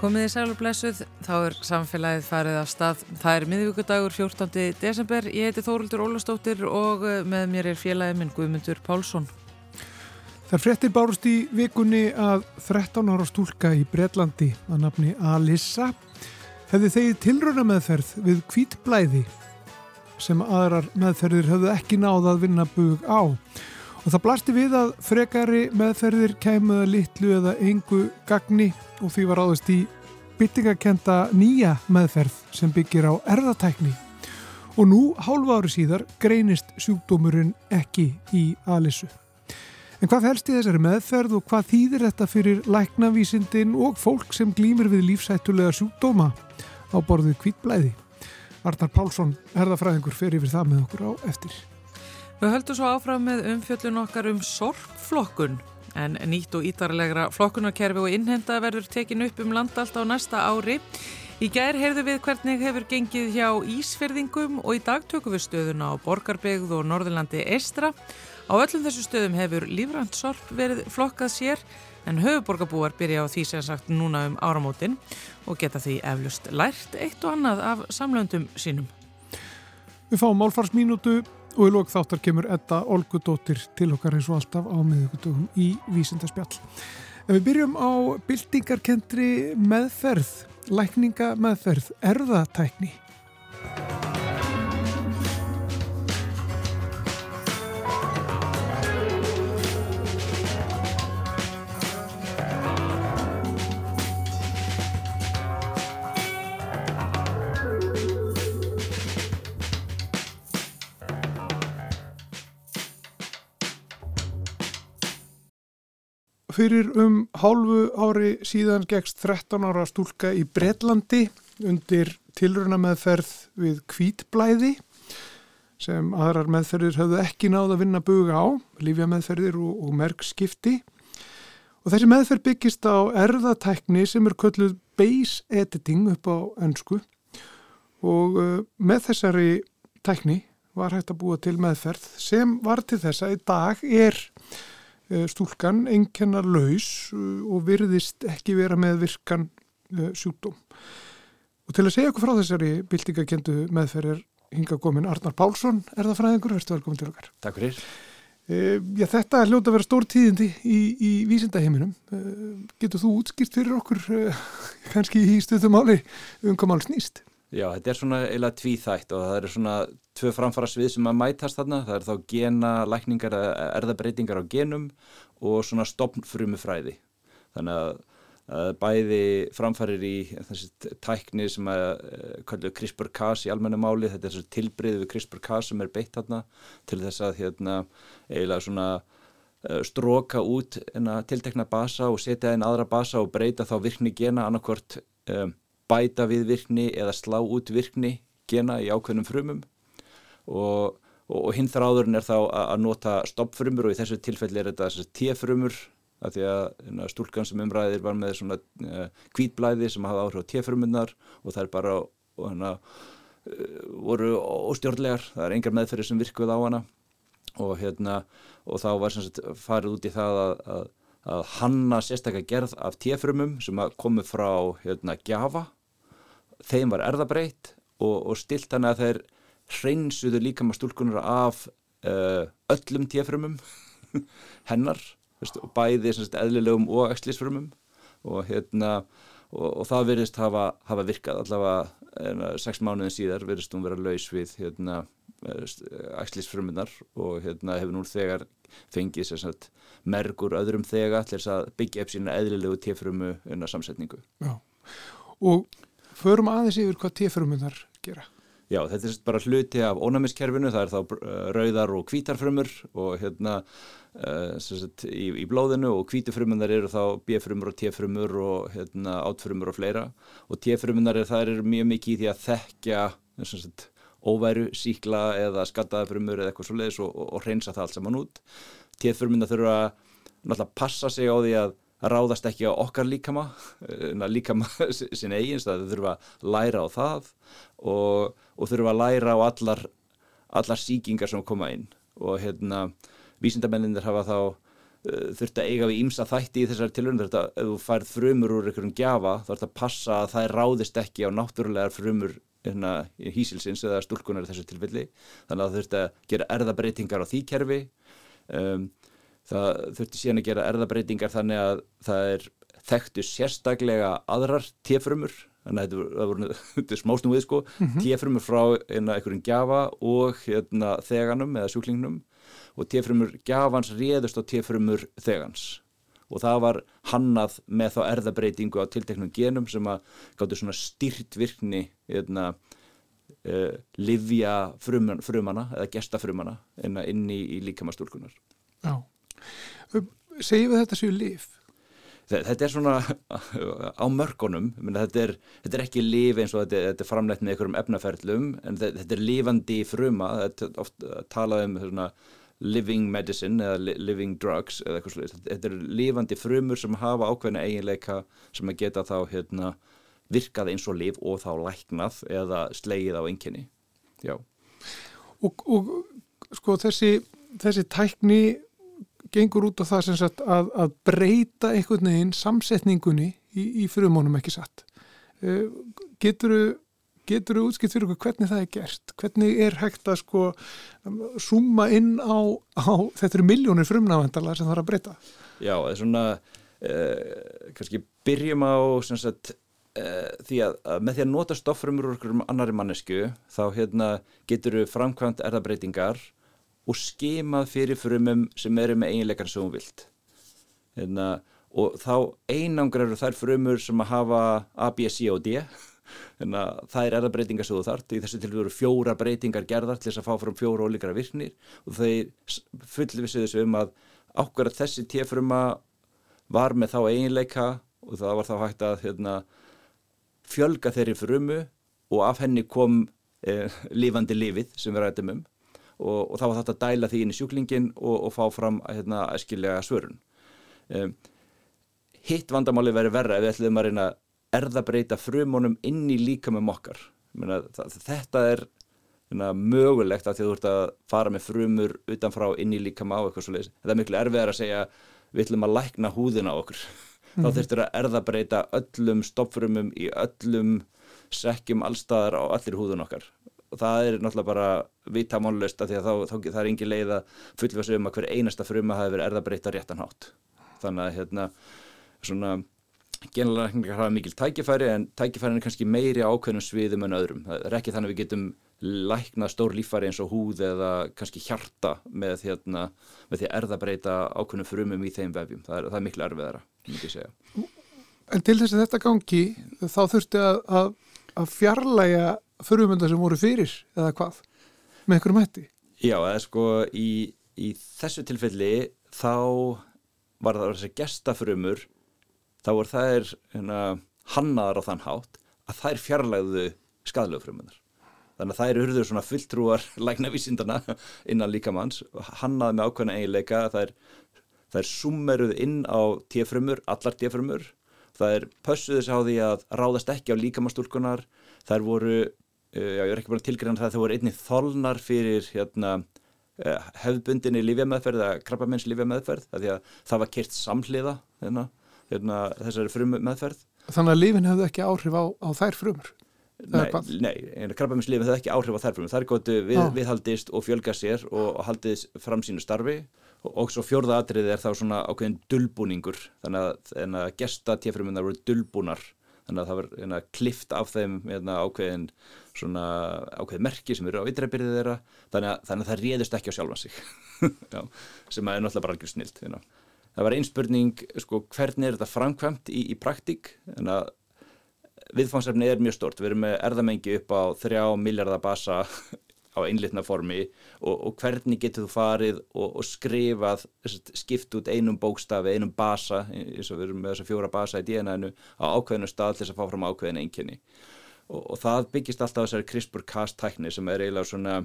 Komið í sælublessuð, þá er samfélagið farið af stað. Það er miðvíkudagur 14. desember. Ég heiti Þóruldur Ólastóttir og eh, með mér er félagið minn Guðmundur Pálsson. Það frettir bárust í vikunni að 13 ára stúlka í Breitlandi að nafni Alissa hefði þegið tilröna meðferð við kvítblæði sem aðrar meðferðir hefðu ekki náða að vinna bug á. Og það blasti við að frekari meðferðir kæmuða litlu eða engu gagni og því var áðast í byttingakenda nýja meðferð sem byggir á erðatækni. Og nú, hálfa ári síðar, greinist sjúkdómurinn ekki í Alissu. En hvað fælst í þessari meðferð og hvað þýðir þetta fyrir læknavísindin og fólk sem glýmir við lífsættulega sjúkdóma á borðið kvítblæði? Arnar Pálsson, herðafræðingur, fer yfir það með okkur á eftir. Við höldum svo áfram með umfjöllun okkar um sorgflokkun en nýtt og ítarlegra flokkunarkerfi og innhenda verður tekin upp um landalt á næsta ári. Í gær heyrðu við hvernig hefur gengið hjá Ísferðingum og í dag tökum við stöðuna á Borgarbygð og Norðurlandi Eistra. Á öllum þessu stöðum hefur lífrænt sorp verið flokkað sér en höfuborgarbúar byrja á því sem sagt núna um áramótin og geta því eflust lært eitt og annað af samlöndum sínum. Við fáum málfarsmínútu og í lók þáttar kemur Edda Olgudóttir til okkar eins og alltaf á miðugutugum í Vísindarspjall. En við byrjum á bildingarkendri meðferð, lækninga meðferð, erðatækni. Fyrir um hálfu ári síðan gegst 13 ára stúlka í Breitlandi undir tilruna meðferð við kvítblæði sem aðrar meðferðir höfðu ekki náð að vinna buga á, lífja meðferðir og, og merkskipti. Og þessi meðferð byggist á erðatækni sem er kölluð base editing upp á ennsku og uh, með þessari tækni var hægt að búa til meðferð sem var til þess að í dag er stúlkan enkennar laus eh, og virðist ekki vera með virkan eh, sjúkdóm. Og til að segja okkur frá þessari bildingakendu meðferðir hinga komin Arnar Pálsson, er það fræðingur, verður velkomin til okkar. Takk fyrir. Já, þetta er hljóta að vera stór tíðindi í, í vísindaheiminum. Getur þú útskýrt fyrir okkur kannski í stöðum áli um hvað mál snýst? Já, þetta er svona eiginlega tvíþætt og það eru svona tvö framfara svið sem að mætast þarna. Það er þá gena, lækningar, erðabreitingar á genum og svona stopnfrumufræði. Þannig að, að bæði framfarir í þessi tækni sem að eh, kallu CRISPR-Cas í almenna máli. Þetta er þessi tilbreyðu við CRISPR-Cas sem er beitt þarna til þess að hérna, eiginlega svona eh, stróka út tiltekna basa og setja inn aðra basa og breyta þá virkni gena annarkvört um, bæta við virkni eða slá út virkni gena í ákveðnum frumum. Og, og, og hinn þráðurinn er þá að nota stoppfrumur og í þessu tilfelli er þetta T-frumur að því að stúlkan sem umræðir var með svona kvítblæði sem hafa áhrif á T-frumunar og það er bara og, hana, uh, voru óstjórnlegar, það er engar meðferði sem virkuð á hana. Og hérna og þá var sagt, farið út í það að, að, að hanna sérstaklega gerð af T-frumum sem komu frá hérna, Java þeim var erðabreitt og, og stilt hann að þeir hreinsuðu líka maður stúlkunar af uh, öllum tíafrömmum hennar veist, bæði sagt, eðlilegum og exlísfrömmum og, hérna, og, og það verðist hafa, hafa virkað. Allavega enna, sex mánuðin síðar verðist hún vera laus við hérna, exlísfrömmunar og hérna, hefur nú þegar fengið sagt, mergur öðrum þegar til þess að byggja upp sína eðlilegu tíafrömmu samsetningu. Já, og förum aðeins yfir hvað T-frumunnar gera. Já, þetta er bara hluti af ónæmiskerfinu, það er þá uh, rauðar og hvítarfrumur og hérna uh, sagt, í, í blóðinu og hvítufrumunar eru þá B-frumur og T-frumur og hérna, átfrumur og fleira og T-frumunar er, það er mjög mikið í því að þekkja sagt, óværu, síkla eða skattaðafrumur eða eitthvað svo leiðis og, og, og reynsa það allt saman út. T-frumunar þurfa náttúrulega að passa sig á því að ráðast ekki á okkar líkama, eh, líkama sin eigins, það þurfa að læra á það og, og þurfa að læra á allar, allar síkingar sem koma inn. Og hérna vísindamenninir hafa þá uh, þurft að eiga við ímsa þætti í þessari þurft að ef þú færð frumur úr einhverjum gjafa þá þurft að passa að það ráðist ekki á náttúrulegar frumur hérna, hísilsins eða stúlkunar í þessu tilfelli. Þannig að það þurft að gera erðabreitingar á því kerfi. Um, það þurfti síðan að gera erðabreitingar þannig að það er þekktu sérstaklega aðrar tefrumur þannig að þetta voru, er smásnúið sko. Mm -hmm. tefrumur frá hérna, einhverjum gjafa og hérna, þeganum eða sjúklingnum. Og tefrumur gjafans réðust á tefrumur þegans. Og það var hannað með þá erðabreitingu á tilteknum genum sem að gáttu svona styrt virkni hérna, uh, livja fruman, frumana eða gestafrumana inn í, í líkamastúlkunar Já, segjum við þetta séu liv? Þetta er svona á mörgunum, þetta er, þetta er ekki liv eins og þetta, þetta er framlegt með einhverjum efnaferðlum en þetta er lifandi fruma, þetta er ofta talað um svona living medicine eða living drugs eða eitthvað slúið, þetta er lifandi frumur sem hafa ákveðna eiginleika sem að geta þá hérna, virkað eins og liv og þá læknað eða slegið á enginni, já. Og, og sko þessi, þessi tækni gengur út á það sem sagt að, að breyta einhvern veginn samsetningunni í, í frumónum ekki satt. Uh, getur þú útskipt fyrir okkur hvernig það er gert? Hvernig er hægt að sko suma inn á, á þetta eru miljónir frumnavendala sem það er að breyta? Já, það er svona uh, kannski byrjum á sagt, uh, því að, að með því að nota stofrumur úr okkur um annari mannesku þá hérna, getur þú framkvæmt erðabreitingar og skimað fyrir frumum sem eru með eiginleikar sem hún vilt. Hérna, og þá einangra eru þær frumur sem að hafa A, B, C og D. Hérna, það er erðabreitingar sem þú þart í þessu til við eru fjóra breytingar gerðar til þess að fá fram fjóra ólíkara virknir. Og þeir fullvisiðu þessu um að ákveðar þessi T-fruma var með þá eiginleika og það var þá hægt að hérna, fjölga þeirri frumu og af henni kom eh, lífandi lífið sem við rættum um og, og þá var þetta að dæla því inn í sjúklingin og, og fá fram hérna, æskilega svörun. Um, hitt vandamáli verið verra ef við ætlum að reyna erðabreita frumunum inn í líka með mokkar. Meina, þetta er hérna, mögulegt að því að þú ert að fara með frumur utanfrá inn í líka með á eitthvað svo leiðis. Þetta er miklu erfiðar að segja við ætlum að lækna húðina okkur. Mm. Þá mhm. þurftur að erðabreita öllum stoppfrumum í öllum sekkjum allstaðar á allir húðun okkar og það er náttúrulega bara vita málust að því að þá, þá það er engin leið að fullfæsa um að hver einasta fruma hafi verið erðabreita réttan hátt þannig að hérna svona genlega hafa mikil tækifæri en tækifærin er kannski meiri ákveðnum sviðum en öðrum. Það er ekki þannig að við getum læknað stór lífæri eins og húð eða kannski hjarta með, hérna, með því að erðabreita ákveðnum frumum í þeim vefjum. Það er, það er miklu erfiðara, ég segja. En til þess að þetta gangi þá þurfti að, að, að fjarlæga förumönda sem voru fyrir eða hvað? Með einhverjum hætti? Já, eða sko í, í þessu tilfelli þá var það þessi gestafrumur þá voru þær hérna, hannaðar á þann hátt að þær fjarlægðu skadlögfrumunar þannig að þær urður svona fulltrúar læknavísindana innan líkamanns hannaði með ákveðna eiginleika þær, þær summeruð inn á tíafrumur, allar tíafrumur það er pössuðis á því að ráðast ekki á líkamannstúlkunar þær voru já, ég er ekki búin að tilgjörna það að það voru einni þolnar fyrir hérna, eh, hefðbundinni lífjameðferð eða krabbamenns lífjameðferð því að það var kert samhliða hérna, hérna, þessari frum meðferð Þannig að lífin hefði ekki áhrif á, á þær frumur? Nei, nei krabbamenns lífin hefði ekki áhrif á þær frumur. Það er gott við, viðhaldist og fjölga sér og, og haldið fram sínu starfi. Og, og svo fjórða atriði er þá svona ákveðin dulbúningur. Þannig að, að gesta tíafrumunar voru dulbúnar. Þannig að það var hérna, klift af þeim hérna, ákveðin svona ákveðin merki sem eru á vitræbyrðið þeirra. Þannig að, þannig að það réðist ekki á sjálfan sig. Já, sem er náttúrulega bara algjör snilt hérna. það var einspurning sko, hvernig er þetta framkvæmt í, í praktík? Viðfangsefni er mjög stort við erum með erðamengi upp á þrjá miljardar basa á einlitna formi og, og hvernig getur þú farið og, og skrifað skipt út einum bókstafi, einum basa eins og við erum með þessa fjóra basa í DNA-inu á ákveðinu stað til þess að fá fram ákveðinu einkenni og, og það byggist alltaf þessari CRISPR-Cas tækni sem er eiginlega svona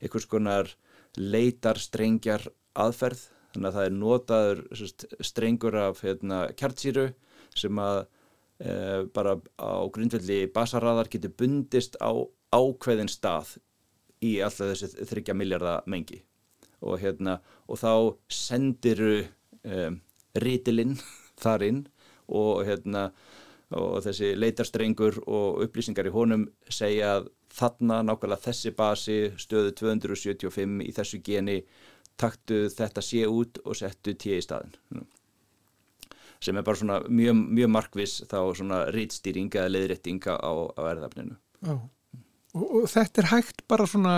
einhvers konar leitarstrengjar aðferð. Þannig að það er notaður strengur af hérna, kjartsýru sem að e, bara á grundvelli basaraðar getur bundist á ákveðin stað í alltaf þessi þryggja miljardar mengi. Og, hérna, og þá sendiru um, rítilinn þar inn og, hérna, og þessi leitarstrengur og upplýsingar í honum segja að þarna nákvæmlega þessi basi stöðu 275 í þessu geni taktu þetta sé út og settu tíu í staðin sem er bara svona mjög, mjög markvis þá svona rítstýring eða leiðréttinga á, á erðafninu og, og þetta er hægt bara svona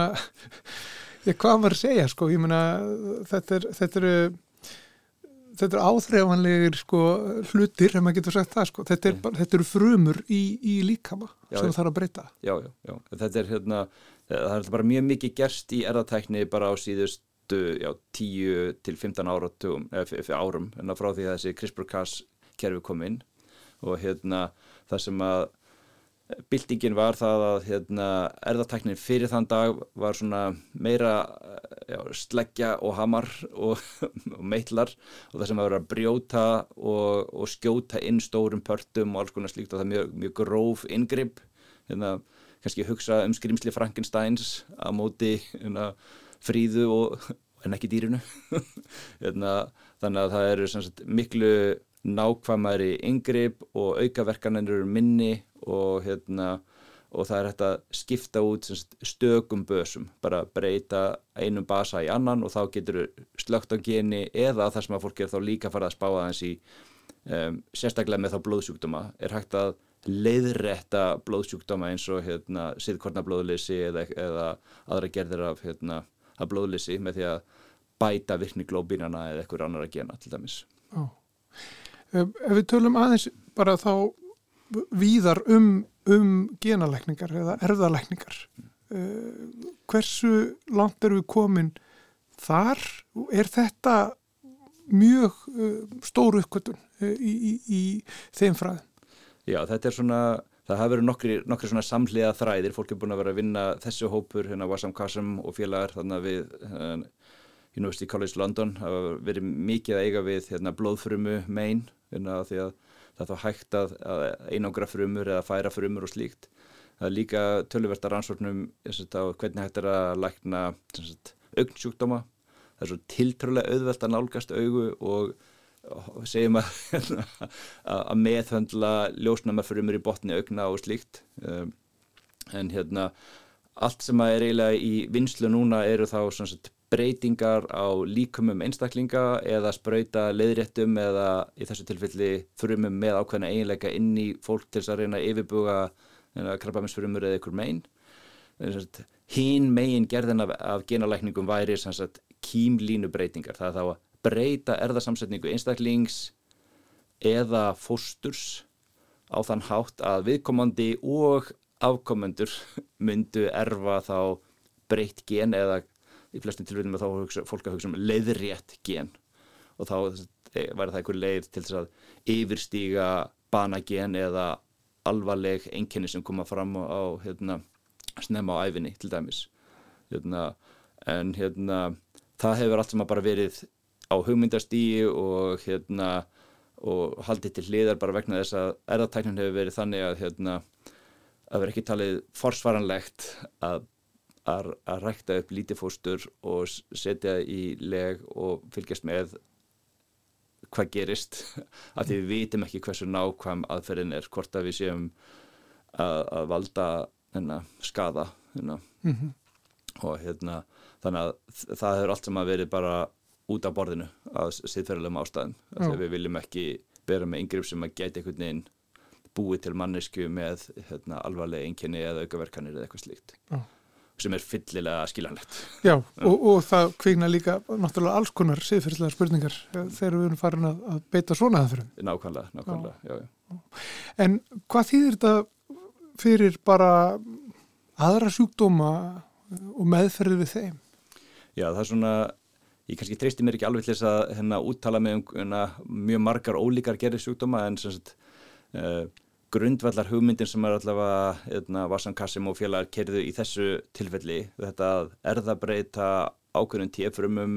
ég hvað var að segja sko, ég meina þetta er þetta eru þetta eru áþreifanlegir sko hlutir, ef maður getur sagt það sko. Þetta, er, bara, þetta eru frumur í, í líkama já, sem það þarf að breyta. Já, já, já, þetta er hérna það er bara mjög mikið gerst í erðatækni bara á síðust síðustu já, 10 til 15 áratugum, árum en frá því að þessi CRISPR-Cas kerfi kom inn og hérna það sem að bildingin var það að hérna, erðartæknin fyrir þann dag var svona meira já, sleggja og hamar og, og meitlar og það sem að vera að brjóta og, og skjóta inn stórum pörtum og alls konar slíkt og það er mjög, mjög gróf ingripp hérna, kannski hugsa um skrimsli Frankensteins á móti hérna fríðu og, en ekki dýrinu. Hérna, þannig að það eru sagt, miklu nákvæmari yngripp og aukaverkanir eru minni og, hérna, og það er hægt að skipta út stökum bösum, bara breyta einum basa í annan og þá getur slögt á geni eða það sem að fólk er þá líka farið að spá aðeins í um, sérstaklega með þá blóðsjúkdóma er hægt að leiðrætta blóðsjúkdóma eins og hérna, siðkornablóðleysi eða, eða aðra gerðir af hérna, að blóðleysi með því að bæta virkni glóbínana eða eitthvað annar að gena til dæmis. Ó. Ef við tölum aðeins bara þá víðar um, um genalækningar eða erðalækningar, mm. uh, hversu langt eru við komin þar? Er þetta mjög uh, stóru uppkvötun uh, í, í, í þeim fræðum? Já, þetta er svona það hafa verið nokkri, nokkri svona samhliða þræðir, fólk er búin að vera að vinna þessu hópur, hérna Wassam Kassam og félagar þannig að við University College London hafa verið mikið að eiga við hérna, blóðfrumu megin, hérna, því að það þá hægt að, að einangra frumur eða færa frumur og slíkt. Það er líka tölverta rannsóknum hvernig hægt er að lækna augnsjúkdóma. Það er svo tiltrúlega auðvelt að nálgast augu og segjum að, að meðhöndla ljósnæmarfrumur í botni augna og slíkt um, en hérna allt sem að er eiginlega í vinslu núna eru þá sagt, breytingar á líkumum einstaklinga eða spröyta leðréttum eða í þessu tilfelli frumum með ákveðna eiginleika inn í fólk til þess að reyna að yfirbuga krabbaminsfrumur eða ykkur megin hín megin gerðin af, af genalækningum væri kýmlínu breytingar það er þá að breyta erðarsamsetningu einstaklings eða fósturs á þann hátt að viðkomandi og afkomendur myndu erfa þá breytt gen eða í flestum tilvægum þá hugsa, fólk að hugsa um leiðrétt gen. Og þá væri það einhver leið til þess að yfirstíga banagen eða alvarleg einkenni sem koma fram á hérna, snemma á æfinni til dæmis. Hérna, en hérna það hefur allt sem að bara verið á hugmyndastíi og hérna og haldið til hliðar bara vegna þess að erðartæknin hefur verið þannig að hérna að vera ekki talið forsvaranlegt að, að, að rækta upp lítifóstur og setja í leg og fylgjast með hvað gerist af því við vitum ekki hversu nákvæm aðferðin er hvort að við séum að, að valda hérna, skada hérna. Mm -hmm. og hérna þannig að það hefur allt sem að verið bara út af borðinu að siðferðilegum ástæðum þegar við viljum ekki vera með yngripp sem að geta einhvern veginn búið til mannesku með hérna, alvarlega einkenni eða aukaverkanir eða eitthvað slíkt Já. Sem er fyllilega skiljanlegt Já, og, og það kvikna líka náttúrulega alls konar siðferðilega spurningar þegar við erum farin að, að beita svona aðferðum Nákvæmlega, nákvæmlega já. Já, En hvað þýðir þetta fyrir bara aðra sjúkdóma og meðferði við þeim? Já, það er svona ég kannski treysti mér ekki alveg til þess að hérna, úttala mig um hérna, mjög margar ólíkar gerði sjúkdóma en sagt, uh, grundvallar hugmyndin sem er allavega hérna, Vassan Kassim og félagar kerðu í þessu tilfelli þetta að erðabreita ákveðnum tífrumum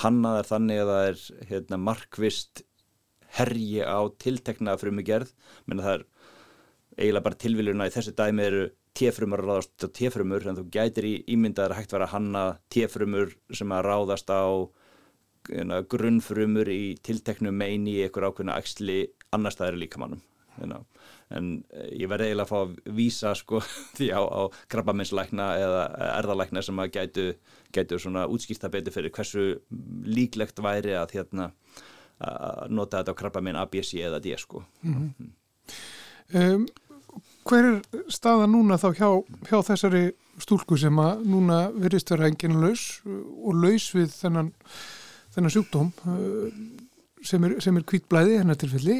hannaðar þannig að það er hérna, markvist herji á tiltekna frumigerð menn að það er eiginlega bara tilviljuna í þessu dæmi eru T-frumur að ráðast á T-frumur en þú gætir í ímyndaður að hægt vera að hanna T-frumur sem að ráðast á hérna, grunnfrumur í tilteknu meini í einhver ákveðna axli annar staðar líkamannum hérna. En eh, ég verði eiginlega að fá að vísa sko því á, á krabbaminslækna eða erðalækna sem að gætu, gætu svona útskýrta betur fyrir hversu líklegt væri að hérna að nota þetta á krabbaminn A, B, C eða D sko. Mm. -hmm. um, Hver er staða núna þá hjá, hjá þessari stúlku sem að núna verist vera enginn laus og laus við þennan, þennan sjúkdóm uh, sem er, er kvítblæði hennar tilfelli?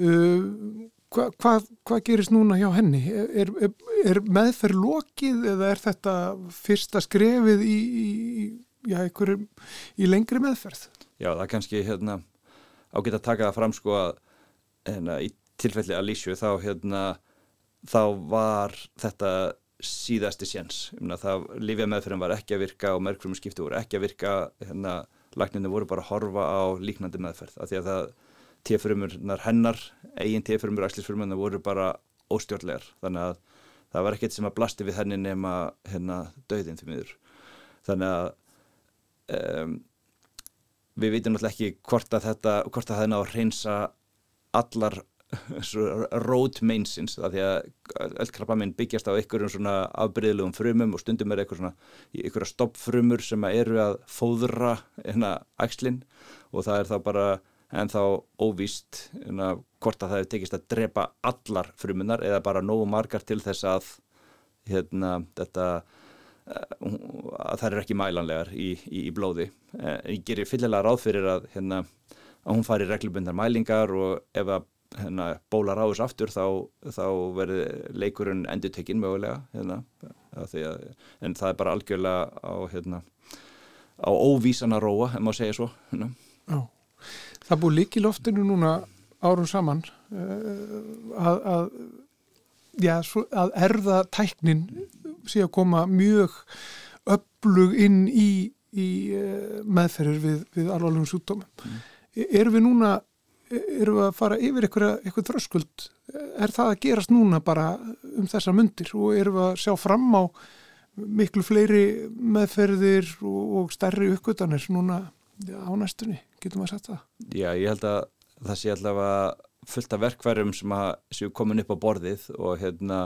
Uh, hvað hva, hva gerist núna hjá henni? Er, er, er meðferð lokið eða er þetta fyrsta skrefið í, í, já, einhverjum, í lengri meðferð? Já, það er kannski hérna, ágætt að taka það fram sko að hérna, í tilfelli að lísju þá hérna þá var þetta síðasti séns lífið meðferðin var ekki að virka og merkfrumum skipti voru ekki að virka hérna, lagninu voru bara að horfa á líknandi meðferð af því að það tífrumunar hennar, eigin tífrumur æslisfrumunar voru bara óstjórnlegar. Þannig að það var ekkert sem að blasti við henni nema hérna döðin því miður. Þannig að um, við veitum náttúrulega ekki hvort að þetta, hvort að það náðu að reynsa allar rót meinsins því að öll krabbaminn byggjast á einhverjum svona afbreyðlegum frumum og stundum er einhver svona, einhverja stoppfrumur sem eru að fóðra hérna æxlinn og það er þá bara ennþá óvíst hérna, hvort að það hefur tekist að drepa allar frumunar eða bara nógu margar til þess að hérna þetta eh, að það er ekki mælanlegar í, í, í blóði. Eh, ég gerir fyllilega ráð fyrir að, hérna, að hún fari reglubundar mælingar og ef að hérna, bólar á þessu aftur þá, þá verður leikurinn endur tekinn mögulega hérna, að, en það er bara algjörlega á, hérna, á óvísana róa, ef maður segja svo hérna. Já, það búið líki loftinu núna árum saman uh, að, að, já, að erða tæknin sé að koma mjög öflug inn í, í uh, meðferðir við, við alvarlegum súttómum. Mm. Erum við núna eru að fara yfir eitthvað þröskuld er það að gerast núna bara um þessa myndir og eru að sjá fram á miklu fleiri meðferðir og stærri uppgötanir núna á næstunni, getur maður sagt það? Já, ég held að það sé allavega fullt af verkværum sem að séu komin upp á borðið og hérna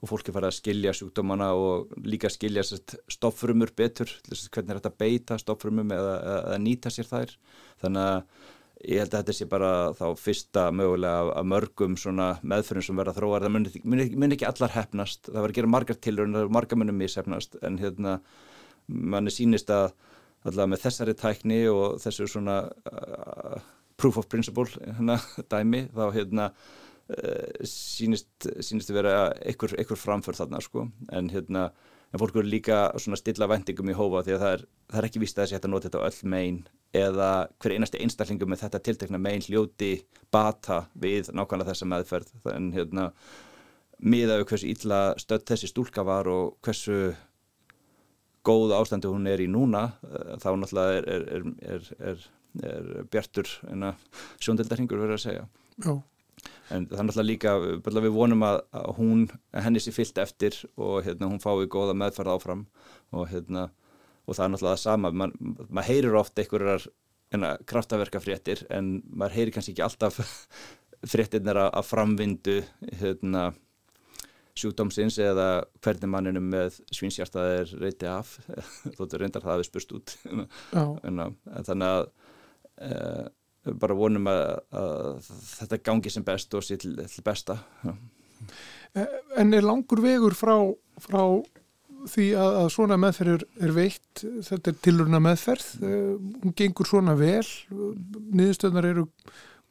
og fólki fara að skilja sjúkdómana og líka skilja stofrumur betur, hvernig er þetta að beita stofrumum eða, eða nýta sér þær þannig að Ég held að þetta sé bara þá fyrsta mögulega af mörgum meðfyrir sem verða þróar. Það mun, mun, mun ekki allar hefnast, það verður að gera margar tilur en margar munum mishefnast en hérna manni sínist að allavega með þessari tækni og þessu svona uh, proof of principle hérna, dæmi þá hérna uh, sínist, sínist að vera einhver, einhver framför þarna sko. En hérna en fólk eru líka svona stilla vendingum í hófa því að það er, það er ekki víst að þessi hægt að nota þetta á öll megin eða hver einasti einstaklingum með þetta tiltekna megin hljóti bata við nákvæmlega þessa meðferð. En hérna miðaðu hversu ítla stödd þessi stúlka var og hversu góð ástandu hún er í núna eh, þá náttúrulega er, er, er, er bjartur sjóndildarhingur verið að segja Já. en það er náttúrulega líka við vonum að, að hún henni sér fyllt eftir og hérna, hún fái góða meðferð áfram og hérna og það er náttúrulega það sama, maður mað heyrir ofta einhverjar hérna, kraftaverka fréttir en maður heyrir kannski ekki alltaf fréttirnar að framvindu hérna, sjúkdómsins eða hvernig manninu með svinsjartað er reyti af þóttu reyndar það að við spurst út. En, þannig að e, bara vonum að, að þetta gangi sem best og sér til, til besta. Já. En er langur vegur frá, frá því að, að svona meðferð er veitt, þetta er tilurna meðferð, uh, hún gengur svona vel, niðurstöðnar eru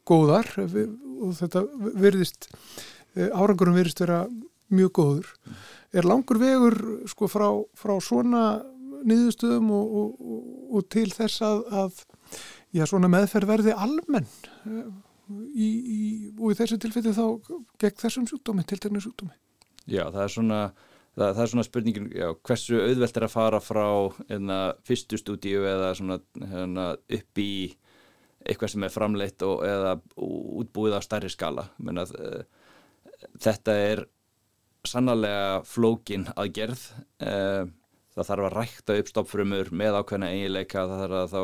góðar. Og þetta verðist, árangurum verðist vera mjög góður. Er langur vegur sko frá, frá svona niðurstöðum og, og, og, til þess að, að já, svona meðferð verði almenn í, í, og í þessu tilfelli þá gegn þessum sjúkdómi, tiltegnu sjúkdómi? Já, það er svona það, það er svona spurningin já, hversu auðvelt er að fara frá einna, hérna, fyrstu stúdíu eða svona, hérna, upp í eitthvað sem er framleitt og, eða útbúið á stærri skala Menna, uh, þetta er sannarlega flókin aðgerð. Uh, það þarf að rækta upp stoppfrumur með ákveðna eiginleika það þarf að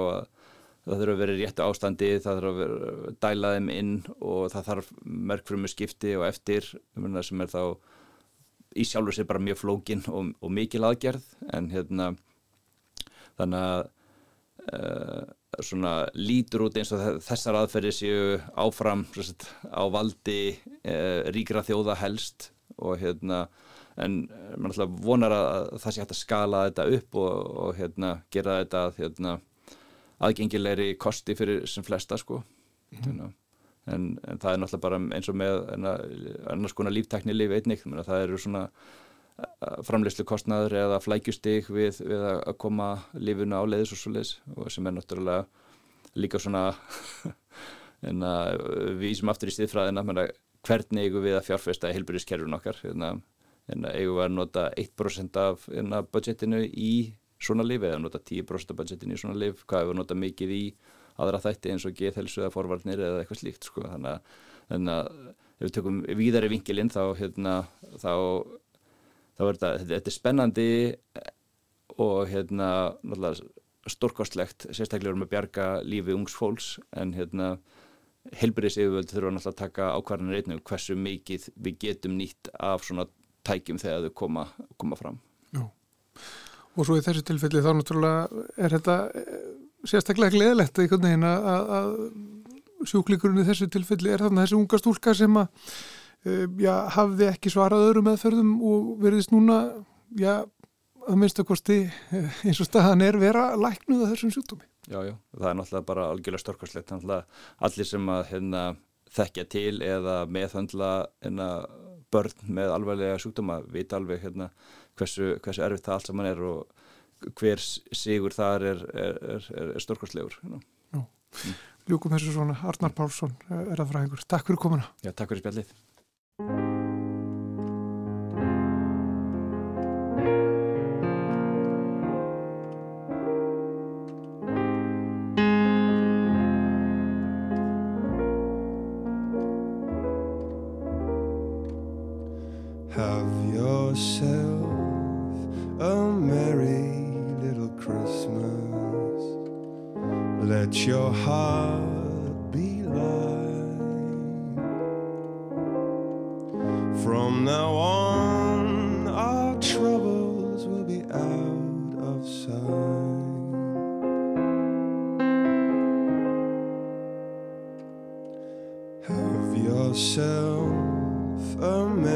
að það þurfa að vera í réttu ástandi, það þurfa að vera dæla þeim inn og það þarf mörgfrumu skipti og eftir sem er þá í sjálfur sér bara mjög flókin og, og mikil aðgerð. En hérna þannig að uh, svona lítur út eins og þessar aðferði séu áfram sagt, á valdi uh, ríkra þjóða helst og hérna en mann alltaf vonar að það sé hægt að skala þetta upp og, og hérna, gera þetta hérna, aðgengilegri kosti fyrir sem flesta sko mm. en, en það er náttúrulega bara eins og með annars konar líftækni líf einnig, það eru svona framleyslu kostnaður eða flækjustig við, við að koma lífuna á leiðis og svo leiðis og sem er náttúrulega líka svona en að við sem aftur í stiðfræðina hvernig eigum við að fjárfesta í heilbyrðiskerfun okkar hérna en eigum við að nota 1% af hérna, budgetinu í svona lif eða nota 10% af budgetinu í svona lif hvað hefur nota mikið í aðra þætti eins og geðhelsu eða forvarnir eða eitthvað slíkt sko. þannig þannig að ef við tökum víðari vingilinn þá hérna, þá, þá er þetta, þetta er spennandi og hérna stórkostlegt, sérstaklega um að bjarga lífi ungs fólks en hérna helbriðs yfirvöld þurfa náttúrulega að taka ákvarðanir einnig um hversu mikið við getum nýtt af svona tækjum þegar þau koma, koma fram. Já, og svo í þessu tilfelli þá náttúrulega er þetta eh, sérstaklega gleðilegt einhvern veginn að sjúklinkurinn í þessu tilfelli er þarna þessi unga stúlka sem að eh, já, hafði ekki svarað öðrum meðferðum og verðist núna, já, að minnstakosti eh, eins og staðan er vera læknuð að þessum sjúkdómi. Já, já, það er náttúrulega bara algjörlega storkarslegt, allir sem að hérna, þekkja til eða meðhandla hérna börn með alvarlega sjúkdóma vita alveg hérna, hversu, hversu erfitt það allt saman er og hver sigur þar er, er, er, er stórkostlegur mm. Ljúkum þessu svona. Arnar Pálsson er að fræðingur Takk fyrir komuna. Já, takk fyrir spjallið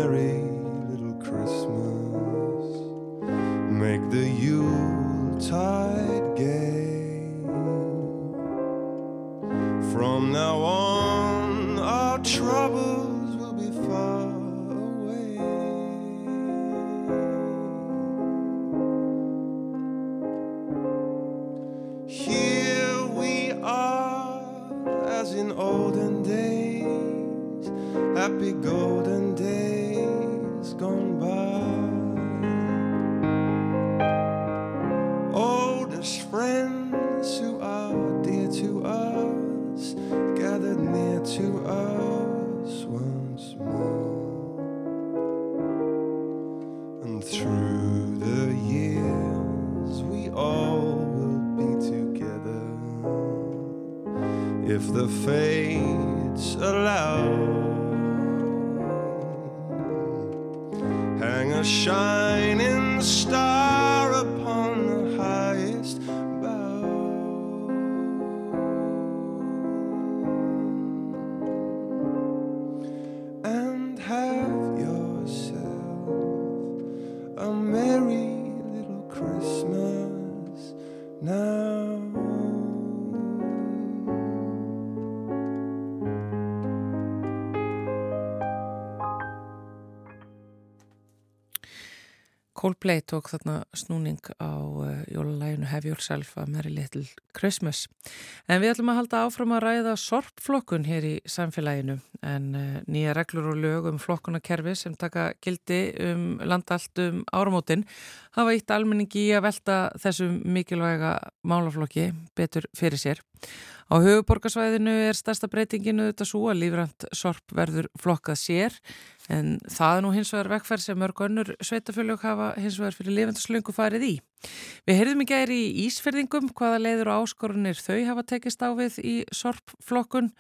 merry little Christmas. Make the Yule Yuletide. Coldplay tók þarna snúning á uh, jólalæginu Have Yourself a Merry Little Christmas. En við ætlum að halda áfram að ræða sorpflokkun hér í samfélaginu en uh, nýja reglur og lög um flokkunarkerfi sem taka gildi um landallt um áramótin hafa ítt almenningi í að velta þessum mikilvæga málaflokki betur fyrir sér. Á höfuborgarsvæðinu er stærsta breytinginu þetta svo að lífrænt sorp verður flokkað sér En það er nú hins vegar vekkferð sem mörg önnur sveitafjölug hafa hins vegar fyrir lifendaslöngu farið í. Við heyrðum ekki æri í Ísferðingum hvaða leiður og áskorunir þau hafa tekist á við í sorpflokkun.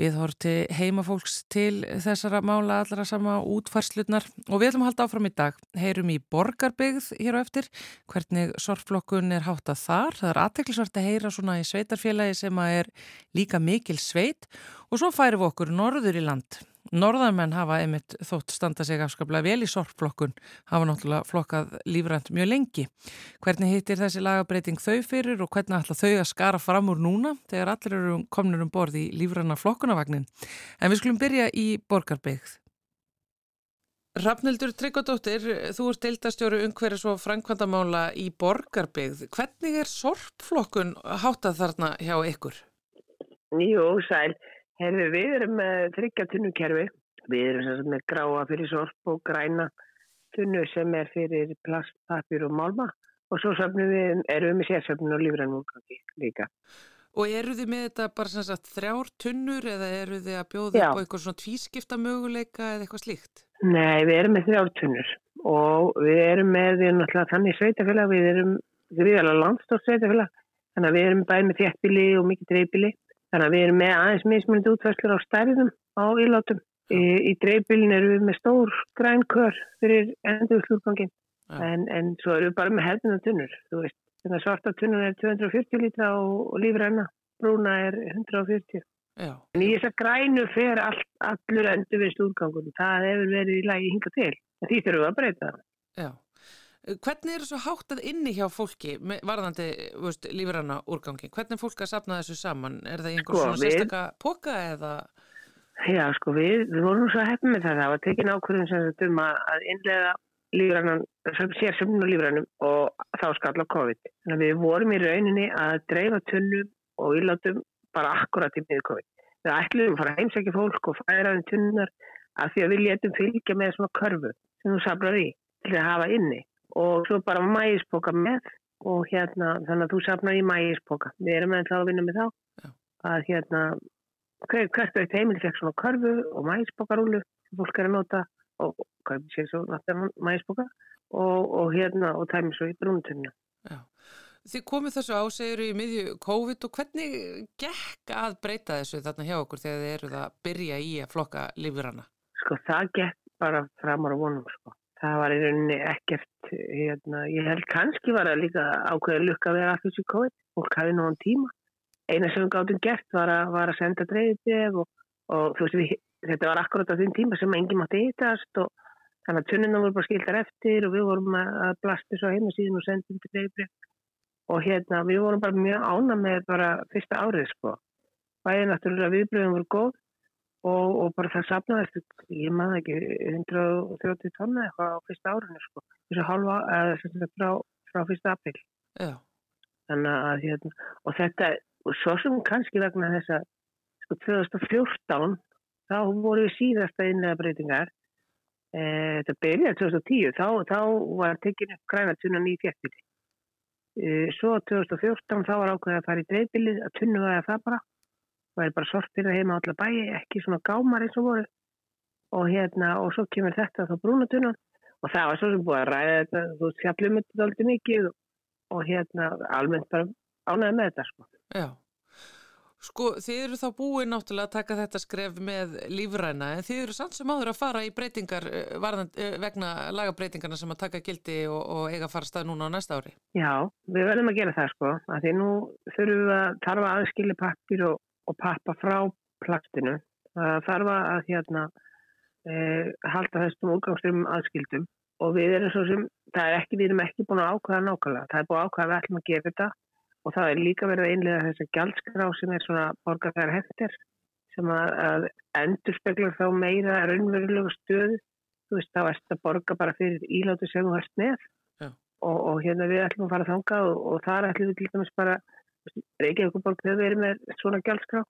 Við horti heimafólks til þessara mála allra sama útfarslutnar og við ætlum að halda áfram í dag. Heyrum í borgarbyggð hér á eftir hvernig sortflokkun er hátt að þar. Það er aðteklisvart að heyra svona í sveitarfélagi sem að er líka mikil sveit og svo færum við okkur norður í land Norðarmenn hafa einmitt þótt standa sig afskaplega vel í sorpflokkun, hafa náttúrulega flokkað lífrænt mjög lengi. Hvernig hittir þessi lagabreiting þau fyrir og hvernig ætla þau að skara fram úr núna þegar allir eru komnir um borð í lífræna flokkunavagnin? En við skulum byrja í borgarbyggð. Rafnildur Tryggvadóttir, þú ert deildastjóru umhverjus og frænkvandamála í borgarbyggð. Hvernig er sorpflokkun hátað þarna hjá ykkur? Jú, sæl. Herðu, við erum með þryggjartunnukerfi. Við erum sagt með gráa fyrir sorp og græna tunnu sem er fyrir plast, papir og málma og svo við, erum við með sérsöfnun og lífrænum líka. Og eru þið með þetta bara sagt þrjár tunnur eða eru þið að bjóða upp á eitthvað svona tvískipta möguleika eða eitthvað slíkt? Nei, við erum með þrjár tunnur og við erum með, við erum náttúrulega þannig sveitafélag, við erum gríðalega landstórt sveitafélag, þannig að við erum bæði með þjættbili og mikið dreifbili Þannig að við erum með aðeins mismunandi útværslar á stærðum á ílátum. Í, í dreifbílinn eru við með stór grænkör fyrir endurslúrgangin en, en svo eru við bara með hefðina tunnur. Þannig að svarta tunnur er 240 lítra og, og lífræna brúna er 140. Já. En í þess að grænu fer all, allur endur við slúrgangun. Það hefur verið í lagi hinga til. Því þurfum við að breyta það. Já. Hvernig er þessu háttað inni hjá fólki varðandi lífranna úrgangi? Hvernig er fólk að sapna þessu saman? Er það einhvers sko, svona sérstakka póka eða? Já, sko við, við vorum svo hefðið með það. Það var tekin ákvörðum sem þetta um að innlega lífrannan, sérsöfnum og lífrannum og þá skalla COVID. Þannig að við vorum í rauninni að dreifa tunnum og ílátum bara akkurat í miður COVID. Við ætlum að fara að heimsækja fólk og færa þeim tunnar af því að við létum fylgja með svona körfu sem þú sapnar í til að hafa inni og svo bara mægisboka með. Og hérna þannig að þú sapnar í mægisboka við erum það að vinna með þá. Já. að hérna hvert aukt heimil fekk svona körfu og mægisbokarúlu sem fólk er að nota. Og kaupi sér svo náttúrulega mægisboka og, og hérna og tæmi svo í brúnutunna Þið komið þessu ásegur í miðju COVID og hvernig gekk að breyta þessu þarna hjá okkur þegar þið eruð að byrja í að flokka lífurana? Sko það gekk bara framar á vonum sko það var í rauninni ekkert, hérna, ég held kannski var það líka ákveður lukka að vera að þessu COVID, fólk hafi nógan tíma. Eina sem við gáttum gert var að, var að senda dreifið og, og þú veist við, þetta var akkurat á þinn tíma sem enginn mátti hittast og þannig að tunnina voru bara skildar eftir og við vorum að blasta svo heimasíðin og sendum til dreifið og hérna við vorum bara mjög ána með bara fyrsta árið sko. Bæðið náttúrulega viðbröðum voru góð og, og bara það sapnaðist, ég maður ekki 130 tonna eitthvað á fyrsta árinu sko, þessu halva eða frá, frá fyrsta april Já. þannig að hérna, og þetta, og svo sem kannski vegna þess að sko 2014 þá voru við síðasta innlega breytingar e, þetta byrjaði 2010 þá, þá var tekinu græna tunan í fjættbili e, svo 2014 þá var ákveðið að fara í dreifbilið að tunnu það að það bara það er bara sortir að heima allar bæi, ekki svona gámar eins og voru og hérna og svo kemur þetta þá brúnatunum og það var svo sem búið að ræða þetta þú fjallum þetta alltaf mikið og hérna almennt bara ánæði með þetta sko. Já, sko þið eru þá búið náttúrulega að taka þetta skref með lífræna en þið eru sann sem áður að fara í breytingar eh, varðan, eh, vegna lagabreitingarna sem að taka gildi og, og eiga að fara stað núna á næsta ári. Já, við verðum að gera það sko, að því nú þurfum við að tarfa aðskilja pappir og og pappa frá plastinu. Það þarf að hérna, e, halda þessum úrgangstum aðskildum og við erum svo sem, það er ekki, við erum ekki búin að ákvæða nákvæmlega. Það er búin að ákvæða að við ætlum að gefa þetta og það er líka verið að einlega þess að gjaldskrá sem er svona borgarfæðar heftir sem að, að endur speklar þá meira raunverulegu stöðu. Þú veist, þá erst að borga bara fyrir ílátu sem þú hast með og, og hérna við ætlum að fara að þanga og, og þar ætlum við til dæmis bara Reykjavíkuborg hefur verið með svona gjaldskrá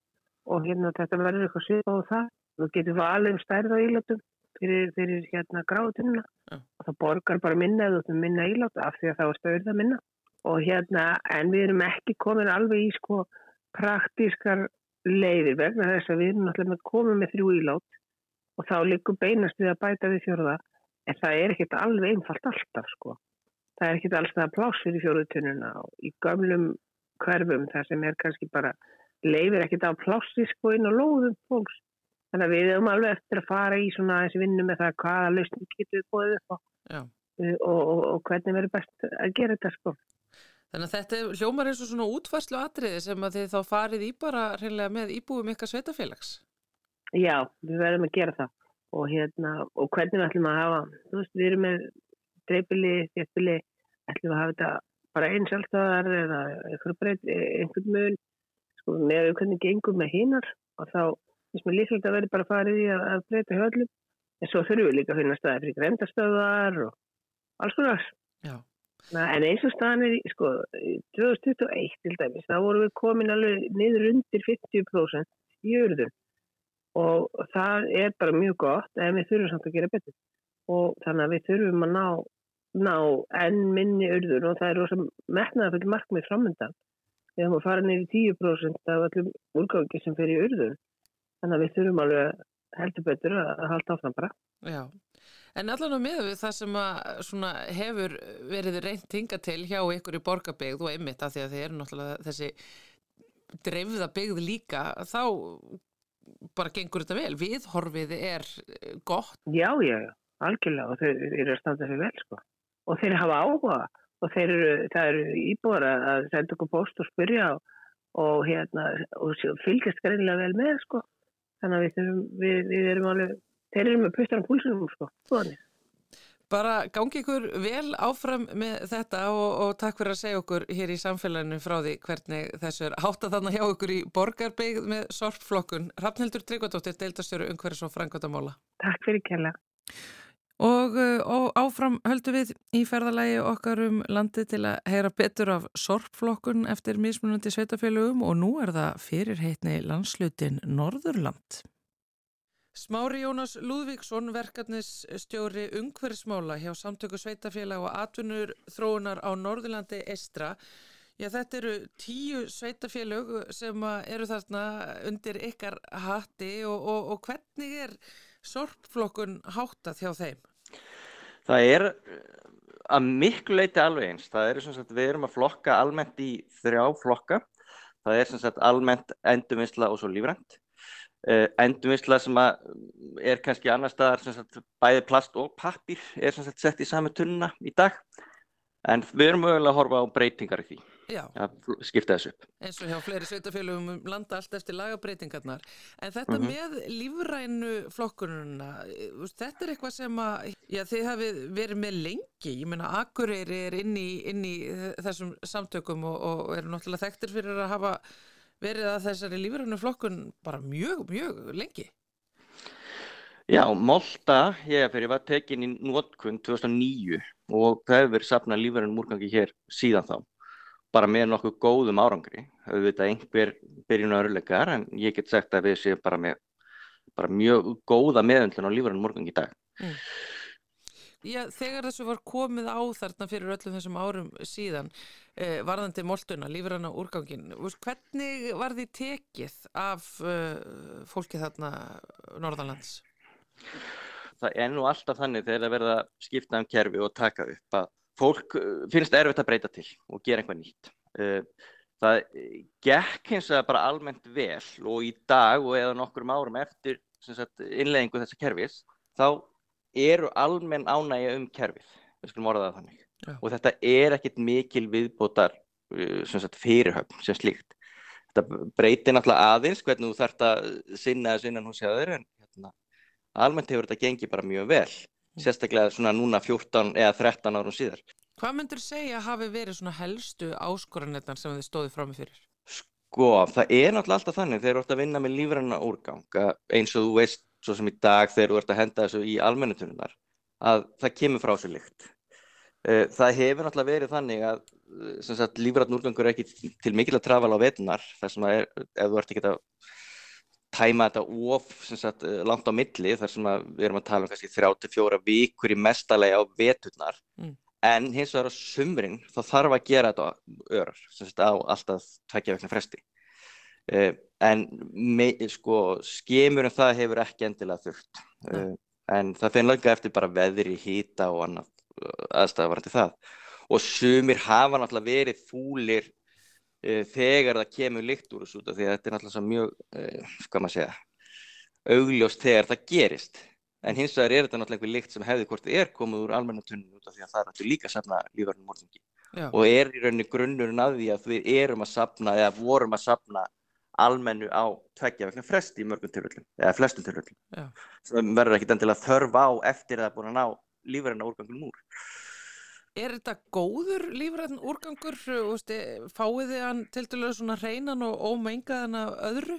og hérna þetta verður eitthvað svipað á það. Þú getur valið um stærð á ílátum fyrir, fyrir hérna gráðutununa ja. og það borgar bara minna eða þú minna ílát af því að það var stöður það minna og hérna en við erum ekki komin alveg í sko praktískar leiðir vegna þess að við erum náttúrulega komið með þrjú ílát og þá líkur beinast við að bæta við fjörða en það er ekkert alveg einfalt alltaf sko. Það er ekkert alls það pláss fyrir fjörðutununa í gamlum hverfum þar sem er kannski bara leifir ekkert á plássi sko inn á lóðum fólks. Þannig að við erum alveg eftir að fara í svona þessi vinnu með það hvaða lausning getur við bóðið upp á uh, og, og, og hvernig verður best að gera þetta sko. Þannig að þetta hljómar eins og svona útvarslu atriði sem að þið þá farið í bara reynilega með íbúum ykkar sveitafélags. Já, við verðum að gera það og, hérna, og hvernig við ætlum að hafa, þú veist, við erum með dreifili, þéttili, ætlum að hafa þetta bara eins alltaf eða einhvern mun sko, með hvernig gengum með hinnar og þá finnst mér líkilegt að verði bara farið í að, að breyta höllum en svo þurfum við líka að finna staði fyrir gremtastöðar og alls konar. Na, en eins og staðan er sko, 2021 til dæmis þá vorum við komin alveg niður undir 50% í örðun og það er bara mjög gott en við þurfum samt að gera betur. Og þannig að við þurfum að ná, ná enn minni örðun og það er rosa metnaða fyrir markmið framöndan við höfum að fara neyri 10% af öllum úrgangi sem fer í urðun. Þannig að við þurfum alveg heldur betur að halda áfram bara. Já, en allan á miða við það sem að hefur verið reynd hinga til hjá ykkur í borgarbygð og einmitt af því að þið eru náttúrulega þessi dreifða byggð líka þá bara gengur þetta vel. Viðhorfið er gott. Já, já, algjörlega. Og þeir eru að standa fyrir vel sko og þeir hafa áhuga og þeir eru, það eru íbúar að senda okkur post og spyrja og, og, hérna, og fylgjast greinlega vel með sko. þannig að við, þurfum, við, við erum alveg þeir eru með pustar á púlsunum sko. Bara gangi ykkur vel áfram með þetta og, og takk fyrir að segja okkur hér í samfélaginu frá því hvernig þessu er hátta þannig hjá okkur í borgarbyggð með sorpflokkun Rafnildur Tryggvardóttir, deildastjóru Ungverðis og Frangvatamála Takk fyrir kella Og, uh, og áfram höldum við í ferðalagi okkar um landi til að heyra betur af sorpflokkun eftir mismunandi sveitafélögum og nú er það fyrirheitni landslutin Norðurland. Smári Jónas Lúðvíksson, verkefnisstjóri Ungverðismála hjá samtöku sveitafélag og atvinnur þróunar á Norðurlandi Estra. Já, þetta eru tíu sveitafélög sem eru þarna undir ykkar hatti og, og, og hvernig er sorpflokkun háttað hjá þeim? Það er eh, að miklu leiti alveg eins. Það er sem sagt við erum að flokka almennt í þrjá flokka. Það er sem sagt almennt endurvinnsla og svo lífrænt. Uh, endurvinnsla sem er kannski annar staðar sem sagt bæði plast og pappir er sem sagt sett í sami tunna í dag. En við erum mögulega að horfa á breytingar í því. Að skipta þessu upp. Eins og hjá fleiri sveitafélagum um landa allt eftir lagabreitingarnar. En þetta mm -hmm. með lífrænu flokkununa, þetta er eitthvað sem að, já þið hafið verið með lengi. Ég menna Akureyri er inn í, inn í þessum samtökum og, og eru náttúrulega þekktir fyrir að hafa verið að þessari lífrænu flokkun bara mjög, mjög lengi. Já, Mólta, ég fyrir var tekin í nótkunn 2009 og það hefur verið sapnað lífverðin múrgangi hér síðan þá bara með nokkuð góðum árangri auðvitað einhver byrjun og örleikar en ég get sagt að við séum bara með bara mjög góða meðöndlun á lífverðin morgun í dag mm. Já, þegar þessu var komið á þarna fyrir öllum þessum árum síðan eh, varðandi moltuna, lífverðina úrgangin hvernig var því tekið af uh, fólki þarna Norðalands? Það er nú alltaf þannig þegar það verða skipta um kerfi og taka upp að fólk eh, finnst erfitt að breyta til og gera einhvað nýtt. Eh, það gekk hins vegar bara almennt vel og í dag og eða nokkur árum eftir sagt, innleggingu þessa kerfis þá eru almenn ánægja um kerfið, við skulum orða það þannig. Já. Og þetta er ekkit mikil viðbótar eh, sagt, fyrirhöfn sem slíkt. Þetta breytir náttúrulega aðeins hvernig þú þarfst að sinna þessu innan hún séður en hérna, almennt hefur þetta gengið bara mjög vel sérstaklega svona núna 14 eða 13 árum síðar. Hvað myndur segja hafi verið svona helstu áskoranetnar sem þið stóðið fram með fyrir? Sko, það er náttúrulega alltaf þannig þegar þú ert að vinna með lífranna úrgang eins og þú veist svo sem í dag þegar þú ert að henda þessu í almennutununar að það kemur frá sér lykt. Eh, það hefur náttúrulega verið þannig að lífrann úrgangur er ekki til mikil að trafala á vetunar sem að ef þú ert ekki að tæma þetta of sagt, eh, langt á milli þar sem við erum að tala um kannski 34 vikur í mestalegi á veturnar. Mm. en hins vegar á sumrin þá þarf að gera þetta örar sagt, á alltaf tveggja vekna fresti. Eh, en sko, skemur en það hefur ekki endilega þurft. Uh, en það finn langa eftir bara veðri, hýta og annað aðstæðavarandi það. Og sumir hafa náttúrulega verið fúlir uh, þegar það kemur líkt úr þessu því að þetta er náttúrulega mjög, uh, hvað maður segja augljóst þegar það gerist. En hins vegar er þetta náttúrulega einhver líkt sem hefði hvort er komið úr almennatunum út af því að það er alltaf líka að safna lífverðinu morgungi og er í rauninni grunnurinn að því að við erum að safna eða vorum að safna almennu á tveggja vegna fresti í mörgum tilvöldum eða flestum tilvöldum sem verður ekkit endilega þörf á eftir að það er búin að ná lífverðina úrgangunum úr Er þetta góður lífræðin úrgangur? Fáið þið hann til dælu svona hreinan og ómengaðan af öðru?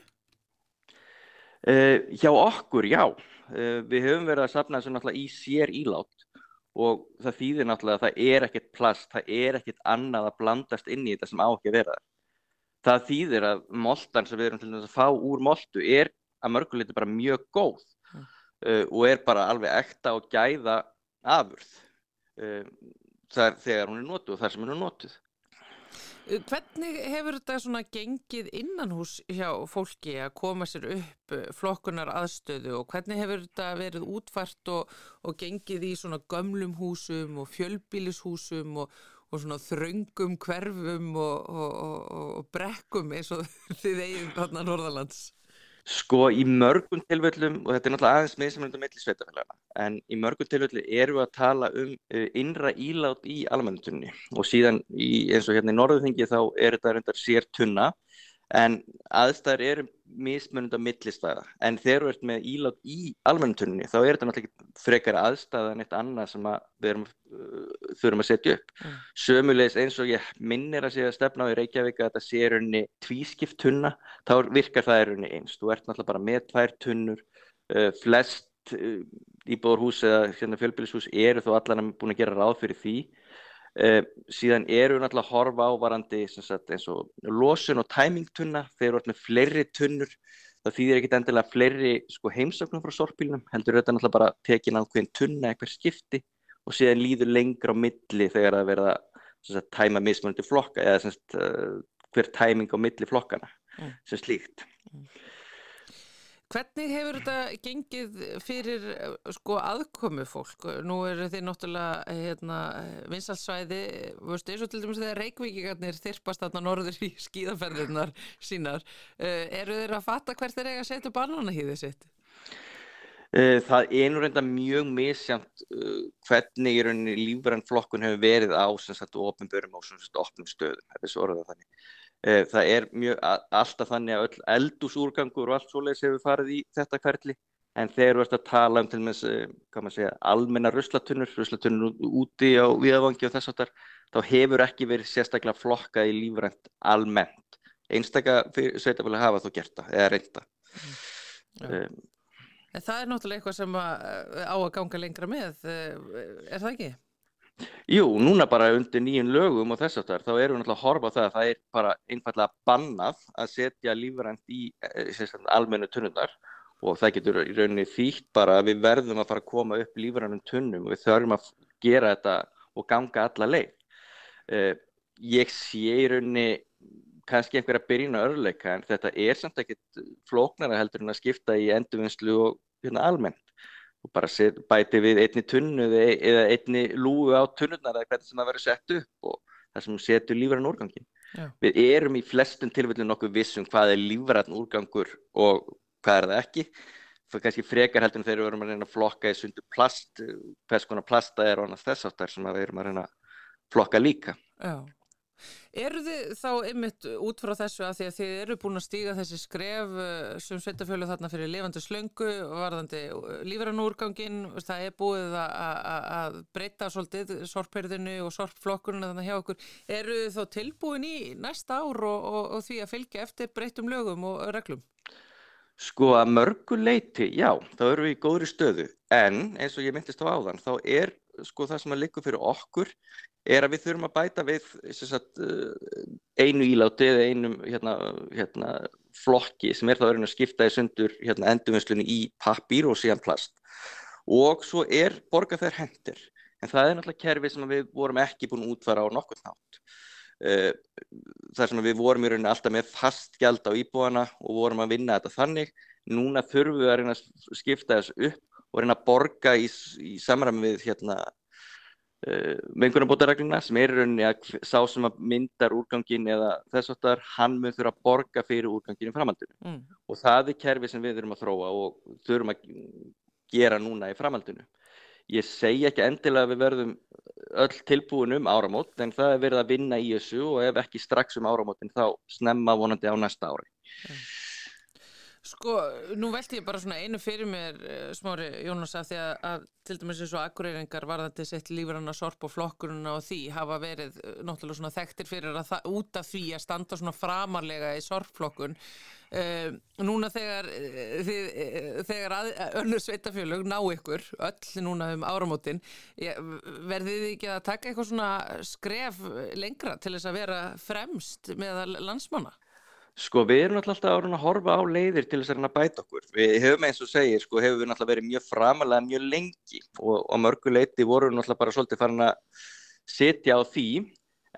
Uh, hjá okkur, já. Uh, við höfum verið að sapna þessu náttúrulega í sér ílátt og það þýðir náttúrulega að það er ekkert plast, það er ekkert annað að blandast inn í þetta sem á ekki að vera það. Þýðir að moltan sem við erum til þess að fá úr moltu er að mörguleiti bara mjög góð mm. uh, og er bara alveg ekta og gæða afurð þegar hún er notuð og þar sem hún er notuð. Hvernig hefur þetta svona gengið innan hús hjá fólki að koma sér upp eh, flokkunar aðstöðu og hvernig hefur þetta verið útfært og, og gengið í svona gömlum húsum og fjölbílishúsum og, og svona þröngum hverfum og, og brekkum eins og þið eigin þarna Norðalands? Sko í mörgum tilvöldum, og þetta er náttúrulega aðeins meðsamlendum melli sveitafélagana, en í mörgum tilvöldu erum við að tala um uh, innra ílát í almennutunni og síðan í, eins og hérna í Norðuþingi þá er þetta reyndar sér tunna en aðstæður eru mismunund á millistæða en þegar við erum með ílátt í almennutunni þá er þetta náttúrulega ekki frekar aðstæða en eitt annað sem við erum, uh, þurfum að setja upp. Mm. sömulegis eins og ég minnir að sé að stefna á í Reykjavík að þetta sé rauninni tvískipt tunna þá virkar það rauninni eins. Þú ert náttúrulega bara með tvær tunnur uh, flest uh, íbúðarhús eða hérna, fjölbýlishús eru þó allan búin að gera ráð fyrir því Uh, síðan eru við náttúrulega að horfa á varandi sagt, eins og losun og tæmingtunna við erum með fleiri tunnur það þýðir ekkit endilega fleiri sko, heimsöknum frá sorpbílunum, heldur þetta náttúrulega bara tekin á hvern tunna eitthvað skipti og síðan líður lengra á milli þegar það verða sagt, tæma mismunandi flokka eða sagt, uh, hver tæming á milli flokkana mm. sem slíkt mm. Hvernig hefur þetta gengið fyrir sko aðkomu fólk? Nú eru þið náttúrulega hérna, vinsalsvæði, veistu, eins og til dæmis þegar reikvíkingarnir þyrpast þarna norður í skíðaferðirnar sínar. Eru þeir að fatta hvert þeir eiga að setja bananahýðið sitt? Uh, það er nú reynda mjög misjant hvernig í rauninni lífverðan flokkun hefur verið á sem sagt ofnbörum og sem sagt ofnum stöðum, er svo orðað þannig. Eh, það er mjög alltaf þannig að öll eldúsúrgangur og allt svoleiðis hefur farið í þetta hverli en þegar við ætlum að tala um til og með segja, almenna ruslatunnur, ruslatunnur úti á viðavangi og þess að þar, þá hefur ekki verið sérstaklega flokka í lífrænt almennt. Einstaklega sveitafélag hafa þú gert það, eða reynda. Um, það er náttúrulega eitthvað sem á að ganga lengra með, er það ekki? Jú, núna bara undir nýjum lögum og þess aftar þá erum við náttúrulega að horfa á það að það er bara einfallega bannað að setja lífrænt í eh, almennu tunnundar og það getur í rauninni þýtt bara að við verðum að fara að koma upp lífrænum tunnum og við þurfum að gera þetta og ganga alla leið. Uh, ég sé í rauninni kannski einhverja byrjina örleika en þetta er samt ekkert flóknara heldur en að skipta í endurvinnslu og hérna, almennt og bara set, bæti við einni tunnu eða einni lúu á tunnunar eða hvernig sem það verður sett upp og það sem setur lífræðan úrgangin. Já. Við erum í flestum tilfellin nokkuð vissum hvað er lífræðan úrgangur og hvað er það ekki. Það er kannski frekar heldur en þegar við erum að reyna að flokka í sundu plast, hvers konar plasta er og annars þess áttar sem við erum að reyna að flokka líka. Já. Eru þið þá ymmit út frá þessu að því að þið eru búin að stíga þessi skref eh, sem sveitafjölu þarna fyrir lifandi slöngu varðandi eh, lífranúrgangin það er búið að breyta svolítið sorpherðinu og sorpflokkurinu þannig hjá okkur. Eru þið þá tilbúin í næsta ár og, og, og því að fylgja eftir breytum lögum og reglum? Sko að mörgu leiti, já, þá eru við í góðri stöðu. En eins og ég myndist á áðan þá er sko það sem að likur fyrir okkur er að við þurfum að bæta við sagt, eh, einu íláti eða einum hérna, hérna, flokki sem er þá að skipta í sundur hérna, endurvinnslunni í pappír og síðan plast. Og svo er borga þeir hendur en það er náttúrulega kerfi sem við vorum ekki búin að útfara á nokkur nátt eh, þar sem við vorum í rauninni alltaf með fast gjald á íbúana og vorum að vinna þetta þannig. Núna þurfum við að skipta þessu upp og reyna að borga í, í samræmi við hérna mengunarbótaregluna sem er rauninni að sá sem að myndar úrgangin eða þess aftar, hann mun þurfa að borga fyrir úrgangin í framhaldinu mm. og það er kerfi sem við þurfum að þróa og þurfum að gera núna í framhaldinu. Ég segi ekki endilega að við verðum öll tilbúin um áramót en það er verið að vinna í þessu og ef ekki strax um áramótin þá snemma vonandi á næsta ári. Mm. Sko, nú veldi ég bara svona einu fyrir mér, uh, smári Jónas, að því að, að til dæmis eins og akkureyringar varðandi sett lífranna sorp og flokkuruna og því hafa verið uh, náttúrulega svona þekktir fyrir að það út af því að standa svona framarlega í sorpflokkun. Uh, núna þegar, þið, þegar öllur sveitafjölug ná ykkur, öll núna um áramótin, verðið þið ekki að taka eitthvað svona skref lengra til þess að vera fremst meðal landsmanna? Sko við erum alltaf að horfa á leiðir til þess að bæta okkur. Við hefum eins og segir, sko hefur við alltaf verið mjög framalega mjög lengi og á mörgu leiti vorum við alltaf bara svolítið farin að setja á því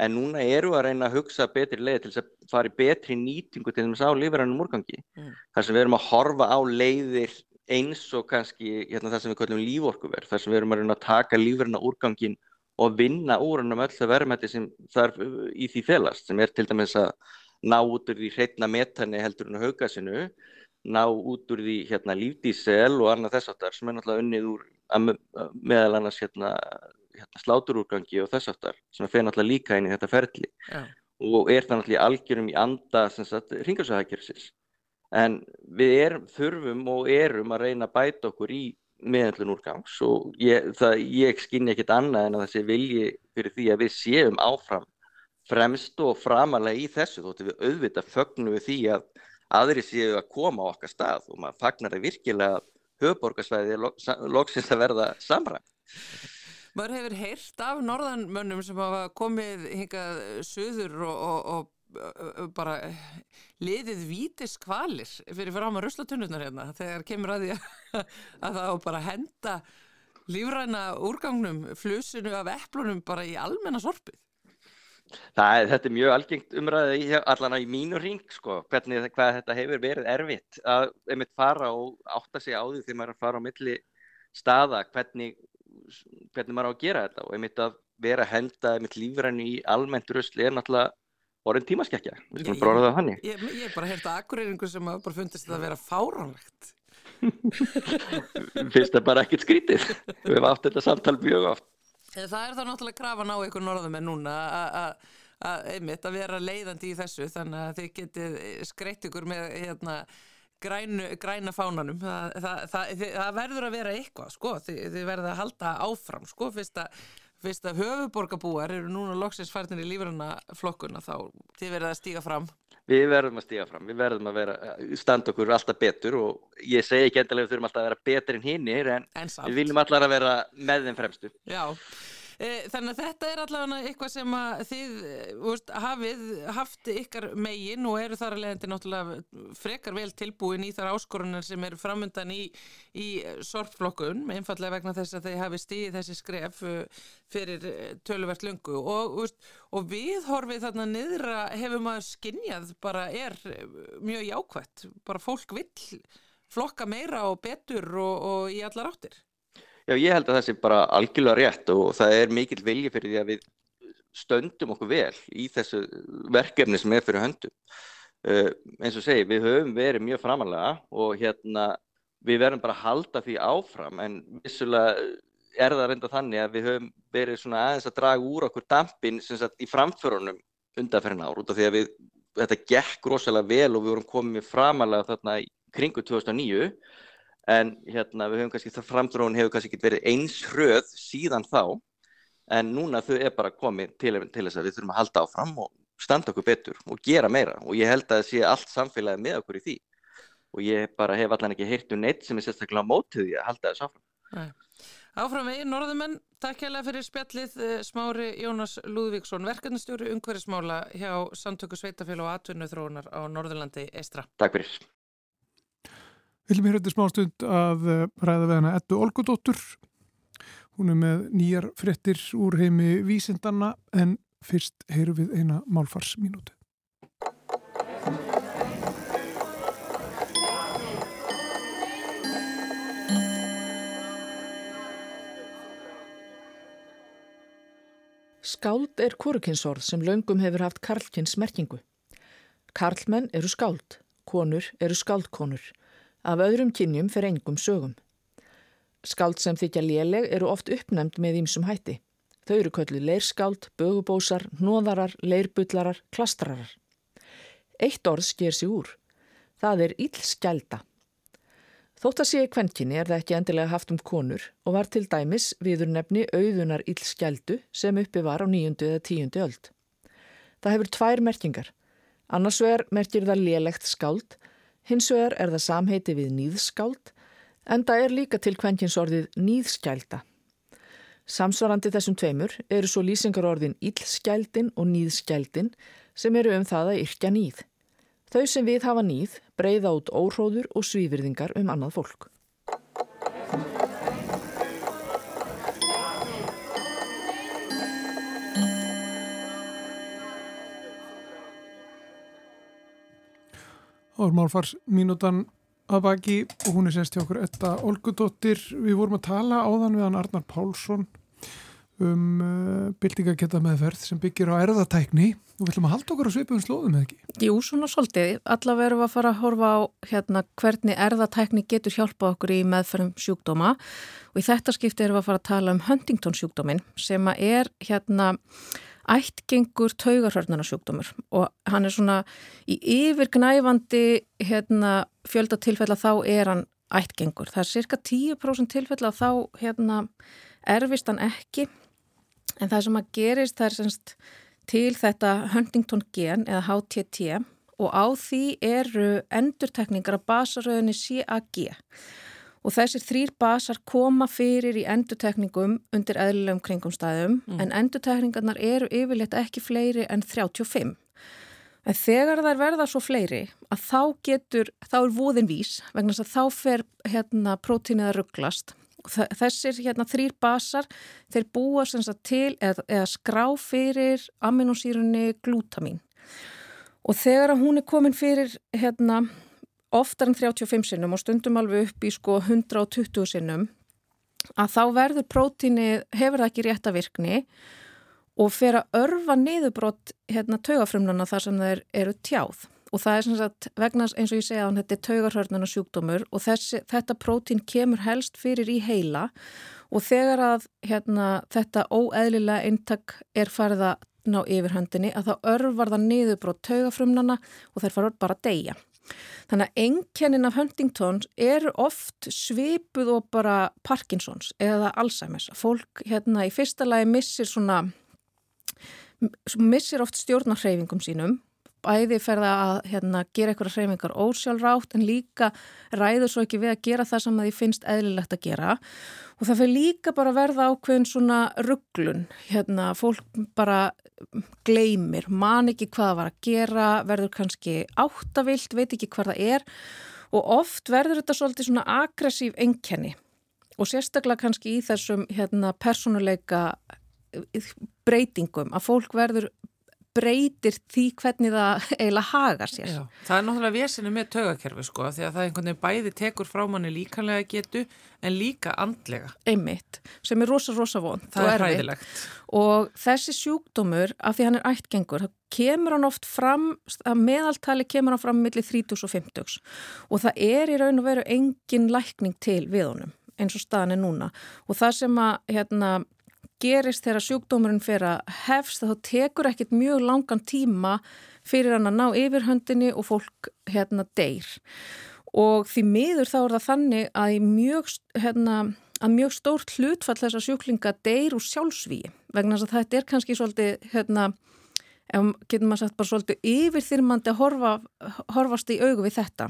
en núna eru við að reyna að hugsa betri leiðir til þess að fara í betri nýtingu til þess að á lífrænum úrgangi. Mm. Þar sem við erum að horfa á leiðir eins og kannski hérna, það sem við kallum líforkuverð, þar sem við erum að reyna að taka lífræna úrgangin og vinna úr hann um öll það verðmætti sem þarf í því felast sem er til dæmis að ná út úr því hreitna metani heldur en haugasinu, ná út úr því hérna, lífdísel og annað þess aftar sem er náttúrulega unnið úr meðal annars hérna, hérna, sláturúrgangi og þess aftar sem fer náttúrulega líka inn í þetta ferli ja. og er það náttúrulega algjörum í anda ringarsvæðakjörðsins. En við erum, þurfum og erum að reyna að bæta okkur í meðallun úrgangs og ég, ég skynja ekkit annað en að þessi vilji fyrir því að við séum áfram fremst og framalega í þessu þóttu við auðvitað fögnum við því að aðri séu að koma á okkar stað og maður fagnar að virkilega höfuborgarsvæði loksins að verða samrænt. Maður hefur heyrt af norðanmönnum sem hafa komið hingað söður og, og, og bara liðið vítis kvalir fyrir fram að röslatunurnar hérna þegar kemur að því að það bara henda lífræna úrgangnum flusinu af eplunum bara í almenna sorpið. Það, þetta er mjög algengt umræðið allan á í mínu ring sko, hvernig hvað þetta hefur verið erfitt að einmitt fara og átta sig á því þegar maður er að fara á milli staða hvernig, hvernig maður á að gera þetta og einmitt að vera að henda einmitt lífræni í almennt rusli er náttúrulega orðin tímaskekkja, við skulum bróða það hann Ég hef bara að akkurýringu sem hafa bara fundist þetta að vera fáránlegt. Fyrst er bara ekkert skrítið. Við hefum átt þetta samtal mjög oft Það er þá náttúrulega krafan á ykkur norðumenn núna að einmitt að vera leiðandi í þessu þannig að þið getið skreitt ykkur með hérna, grænu, græna fánanum. Það, það, það, það verður að vera eitthvað sko, þið, þið verður að halda áfram sko, fyrst að, fyrst að höfuborgabúar eru núna loksins færðin í lífrana flokkuna þá þið verður að stíga fram Við verðum að stíga fram, við verðum að vera, standa okkur alltaf betur og ég segi ekki endilega við þurfum alltaf að vera betur en hinnir en, en við viljum allar að vera með þeim fremstu. Já, Eh, þannig að þetta er allavega eitthvað sem þið úst, eh, hafið haft ykkar megin og eru þar að leiðandi náttúrulega frekar vel tilbúin í þar áskorunar sem eru framöndan í, í sortflokkun, einfallega vegna þess að þeir hafi stíðið þessi skref eh, fyrir töluvert lungu og, úst, og við horfið þarna niðra hefur maður skinnjað bara er mjög jákvætt, bara fólk vill flokka meira og betur og, og í allar áttir. Já, ég held að það sé bara algjörlega rétt og það er mikill vilji fyrir því að við stöndum okkur vel í þessu verkefni sem er fyrir höndum. Uh, eins og segi, við höfum verið mjög framalega og hérna við verðum bara að halda því áfram en vissulega er það reynda þannig að við höfum verið svona aðeins að draga úr okkur dampin sagt, í framförunum undanferðin ár út af því að við, þetta gekk rosalega vel og við vorum komið framalega þarna í kringu 2009 en hérna við höfum kannski það framdróun hefur kannski ekki verið eins hröð síðan þá. En núna þau er bara komið til, til þess að við þurfum að halda áfram og standa okkur betur og gera meira. Og ég held að það sé allt samfélagi með okkur í því. Og ég bara hef allan ekki heyrt um neitt sem er sérstaklega mótið í að halda þess áfram. Nei. Áfram við, Norðumenn, takk hérlega fyrir spjallið eh, Smári Jónas Lúðvíksson verkefnastjóri umhverfismála hjá Samtöku Sveitafélag og Atvinnuþróunar á Norðurlandi Eistra Takk fyrir Viljum hér eftir smá stund að eh, ræða við hana Eddu Olgudóttur. Hún er með nýjar frettir úr heimi vísindanna en fyrst heyru við eina málfarsminútu. Skáld er kórukinsorð sem laungum hefur haft karlkins merkingu. Karlmenn eru skáld, konur eru skáldkonur Af öðrum kynjum fer engum sögum. Skáld sem þykja léleg eru oft uppnæmt með ímsum hætti. Þau eru kölluð leirskáld, bögubósar, nóðarar, leirbullarar, klastrarar. Eitt orð sker sig úr. Það er illskælda. Þótt að sé í kvenkinni er það ekki endilega haft um konur og var til dæmis viður nefni auðunar illskældu sem uppi var á nýjundu eða tíundu öld. Það hefur tvær merkingar. Annars vegar merkir það lélegt skáld, hins vegar er það samheiti við nýðskáld en það er líka til kvenkinsorðið nýðskælda. Samsvarandi þessum tveimur eru svo lýsingarorðin illskældin og nýðskældin sem eru um það að yrkja nýð. Þau sem við hafa nýð breyða út óhróður og svífyrðingar um annað fólk. Ármálfars mínútan að baki og hún er sérst hjá okkur Etta Olgudóttir. Við vorum að tala áðan við hann Arnar Pálsson um uh, byltingaketta meðferð sem byggir á erðatækni og við ætlum að halda okkur á svipum slóðum eða ekki? Jú, svona svolítið. Allavega erum við að fara að horfa á hérna, hvernig erðatækni getur hjálpað okkur í meðferðum sjúkdóma og í þetta skipti erum við að fara að tala um Huntington sjúkdómin sem er hérna ættgengur taugarhörnarnasjúkdómur og hann er svona í yfirgnæfandi hérna, fjöldatilfella þá er hann ættgengur. Það er cirka 10% tilfella þá hérna, erfist hann ekki En það sem að gerist það er semst til þetta Huntington gen eða HTT og á því eru endurtekningar af basaröðinni CAG og þessir þrýr basar koma fyrir í endurtekningum undir eðlilegum kringumstæðum mm. en endurtekningarnar eru yfirleitt ekki fleiri en 35. En þegar þær verða svo fleiri að þá getur, þá er voðin vís vegna þess að þá fer hérna prótínið að rugglast Þessir hérna þrýr basar þeir búa til eða, eða skrá fyrir aminosýrunni glútamín og þegar hún er komin fyrir hérna oftar en 35 sinnum og stundum alveg upp í sko 120 sinnum að þá verður prótíni, hefur það ekki rétt að virkni og fer að örfa niðurbrott hérna taugafrumlana þar sem þeir eru tjáð og það er sem sagt vegna eins og ég segja að þetta er taugarhörnuna sjúkdómur og þessi, þetta prótín kemur helst fyrir í heila og þegar að hérna, þetta óeðlilega eintak er farið að ná yfirhöndinni að þá örvar það niður brot taugafrumnana og þær fara bara að deyja. Þannig að engkennin af Huntingtons eru oft svipuð og bara Parkinsons eða Alzheimer's. Fólk hérna í fyrsta lagi missir svona, missir oft stjórnarhreyfingum sínum bæði ferða að hérna, gera eitthvað hreyfingar ósjálfrátt en líka ræður svo ekki við að gera það sem því finnst eðlilegt að gera. Og það fyrir líka bara verða ákveðin svona rugglun, hérna fólk bara gleymir, man ekki hvað var að gera, verður kannski áttavilt, veit ekki hvað það er. Og oft verður þetta svolítið svona aggressív enkenni og sérstaklega kannski í þessum hérna persónuleika breytingum að fólk verður breytir því hvernig það eiginlega hagar sér. Já, það er náttúrulega vesinu með tögakerfi sko því að það einhvern veginn bæði tekur frá manni líkanlega getu en líka andlega. Einmitt, sem er rosa rosa von. Það er hræðilegt. Og þessi sjúkdómur, af því hann er ættgengur, kemur hann oft fram, að meðaltali kemur hann fram millir 30 og 50 og það er í raun og veru engin lækning til við honum eins og staðan er núna og það sem að hérna gerist þegar sjúkdómurinn fyrir að hefst þá tekur ekkit mjög langan tíma fyrir hann að ná yfirhöndinni og fólk hérna deyr. Og því miður þá er það þannig að mjög, hérna, að mjög stórt hlutfall þessar sjúklinga deyr úr sjálfsvíi vegna þess að þetta er kannski svolítið hérna, getur maður sagt bara svolítið yfirþyrmandi að horfa, horfast í augu við þetta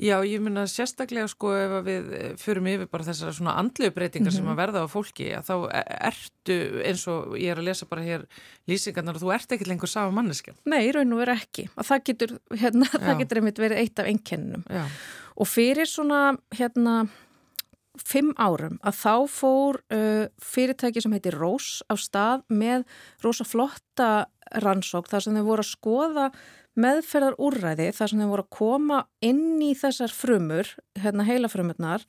Já, ég minna sérstaklega sko ef við förum yfir bara þessara svona andlegu breytingar mm -hmm. sem mhm. að verða á fólki að þá e- ertu eins og ég er að lesa bara hér lýsingarnar og þú ert ekkert lengur sama manneskja. Nei, raun og veru ekki og það getur, hérna, það getur einmitt verið eitt af ennkennunum og fyrir svona hérna fimm árum að þá fór uh, fyrirtæki sem heitir Rós á stað með rosa flotta rannsók þar sem þau voru að skoða meðferðar úrræði þar sem þeim voru að koma inn í þessar frumur, hérna heilafrumurnar,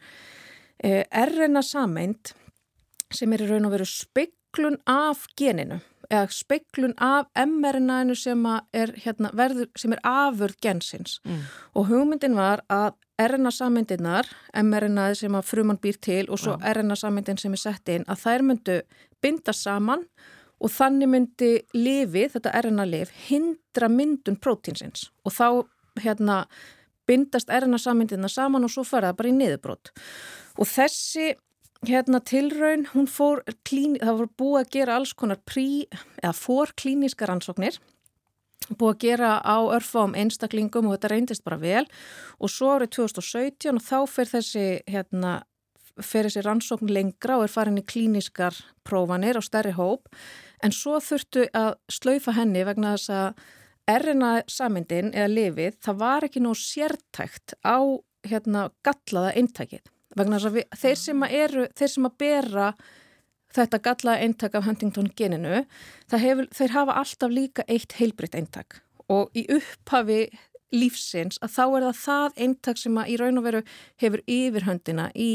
eh, RNA sameint sem er í raun og veru speiklun af geninu eða speiklun af mRNA-inu sem er, hérna, verður, sem er afurð gensins mm. og hugmyndin var að RNA-sammyndinar, mRNA sem að frumann býr til og svo ja. RNA-sammyndin sem er sett inn, að þær myndu binda saman og þannig myndi lifið, þetta RNA-lif, hindra myndun prótínsins. Og þá hérna bindast RNA-sammyndina saman og svo fara það bara í niðurbrót og þessi hérna tilraun, hún fór klín, það voru búið að gera alls konar prí, eða fór klíniska rannsóknir búið að gera á örfám einstaklingum og þetta reyndist bara vel. Og svo árið 2017 og þá fer þessi hérna, fer þessi rannsókn lengra og er farin í klíniskar prófanir á stærri hóp en svo þurftu að slaufa henni vegna þess að erina samindin eða lifið, það var ekki nóg sértækt á hérna gallaða eintækið vegna þess að við, þeir sem að eru, þeir sem að bera þetta gallaða eintak af Huntington geninu, hefur, þeir hafa alltaf líka eitt heilbritt eintak. Og í upphafi lífsins að þá er það það eintak sem að í raun og veru hefur yfirhöndina í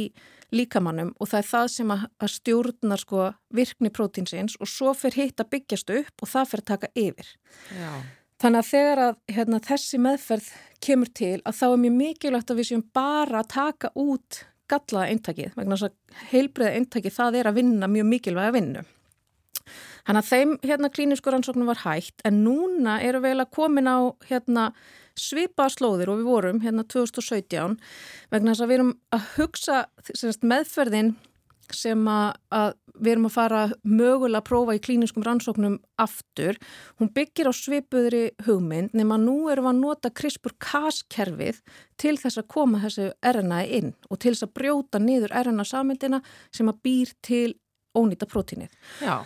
líkamannum og það er það sem að, að stjórnar sko virkni prótínsins og svo fer hitt að byggjast upp og það fer að taka yfir. Já. Þannig að þegar að hérna, þessi meðferð kemur til að þá er mjög mikilvægt að við séum bara að taka út gallaða eintakið vegna þess að heilbreiða eintakið það er að vinna mjög mikilvæg að vinna. Þannig að þeim hérna klínisku rannsóknum var hægt en núna eru við að komin á hérna svipa slóðir og við vorum hérna 2017 vegna þess að við erum að hugsa semst, meðferðin sem að, að við erum að fara mögulega að prófa í klíniskum rannsóknum aftur. Hún byggir á svipuðri hugmynd nema nú erum við að nota CRISPR-Cas-kerfið til þess að koma þessu RNA inn og til þess að brjóta niður RNA-samindina sem að býr til ónýta prótínið. Já.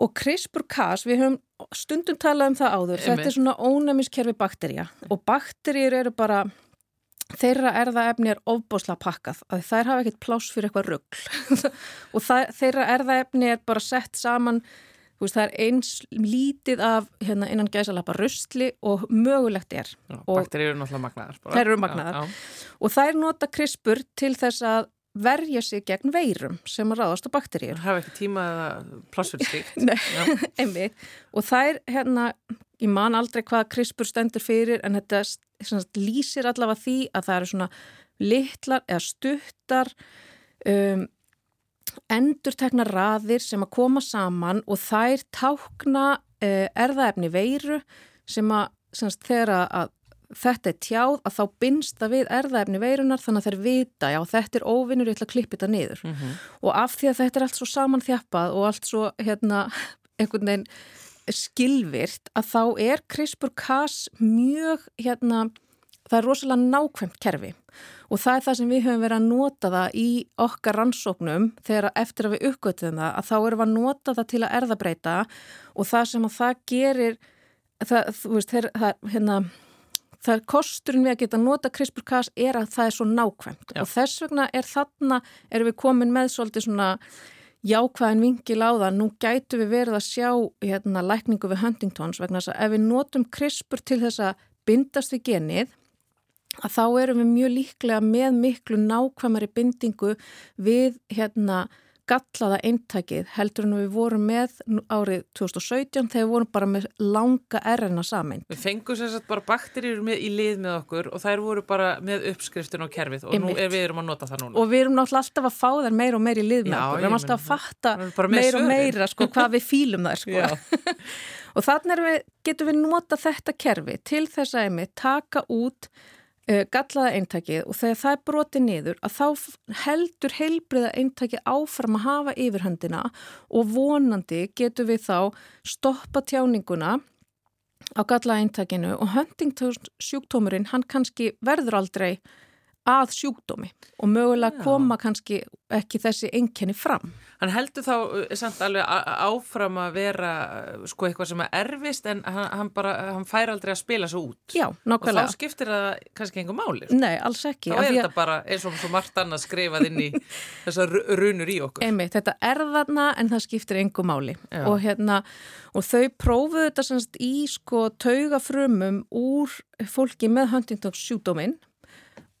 Og CRISPR-Cas, við höfum stundum talað um það áður, þetta er svona ónæmiskerfi bakterja og bakterjir eru bara þeirra erðaefni er ofbosla pakkað að þær hafa ekkert pláss fyrir eitthvað ruggl og það, þeirra erðaefni er bara sett saman veist, það er eins lítið af hérna, innan gæsalappa röstli og mögulegt er. Bakterið eru náttúrulega magnaðar Þær eru magnaðar. Já, já. og þær nota krispur til þess að verja sig gegn veirum sem að ráðast á bakteríur. Það hafa ekki tíma eða pláss fyrir stíkt. Nei, einmitt. Og þær, hérna, ég man aldrei hvað krispur stendur fyrir en þetta sagt, lýsir allavega því að það eru svona litlar eða stuttar um, endurtekna raðir sem að koma saman og þær tákna uh, erðaefni veiru sem að semst, þegar að þetta er tjáð að þá binst það við erðaefni veirunar þannig að þeir vita já þetta er óvinnur ég ætla að klippa þetta niður mm -hmm. og af því að þetta er allt svo saman þjappað og allt svo hérna einhvern veginn skilvirt að þá er CRISPR-Cas mjög hérna það er rosalega nákvæmt kerfi og það er það sem við höfum verið að nota það í okkar rannsóknum þegar eftir að við uppgötum það að þá erum við að nota það til að erðabreita og það sem að það gerir það, veist, þeir, það, hérna, það er kosturinn við að geta nota CRISPR-Cas er að það er svo nákvæmt Já. og þess vegna er þarna, erum við komin með svolítið svona jákvæðin vingil á það, nú gætu við verið að sjá hérna lækningu við Huntingtons vegna þess að ef við notum CRISPR til þess að bindast við genið að þá erum við mjög líklega með miklu nákvæmari bindingu við hérna gallaða eintækið heldur en við vorum með árið 2017 þegar við vorum bara með langa erina saman. Við fengum sérstaklega bara bakterjur í lið með okkur og þær voru bara með uppskriftin og kerfið og nú er við erum að nota það núna. Og við erum náttúrulega alltaf að fá þær meir og meir í lið með Já, okkur. Við erum alltaf að fatta meir og meira sko, hvað við fýlum þær sko. og þannig við, getum við nota þetta kerfi til þess að við taka út gallaða eintakið og þegar það er brotið niður að þá heldur heilbriða eintakið áfram að hafa yfirhöndina og vonandi getur við þá stoppa tjáninguna á gallaða eintakinu og Huntington sjúktómurinn hann kannski verður aldrei að sjúkdómi og mögulega Já. koma kannski ekki þessi enkenni fram. Hann heldur þá eh, samt alveg áfram að vera eh, sko eitthvað sem er erfist en hann, hann, bara, hann fær aldrei að spila svo út. Já. Og þá skiptir það kannski einhver máli. Sko. Nei, alls ekki. Þá er þetta bara eins og margt annað skrifað inn í þessar runur í okkur. Einmitt, þetta er þarna en það skiptir einhver máli og, hérna, og þau prófuðu þetta í sko taugafrumum úr fólki með Huntington sjúdóminn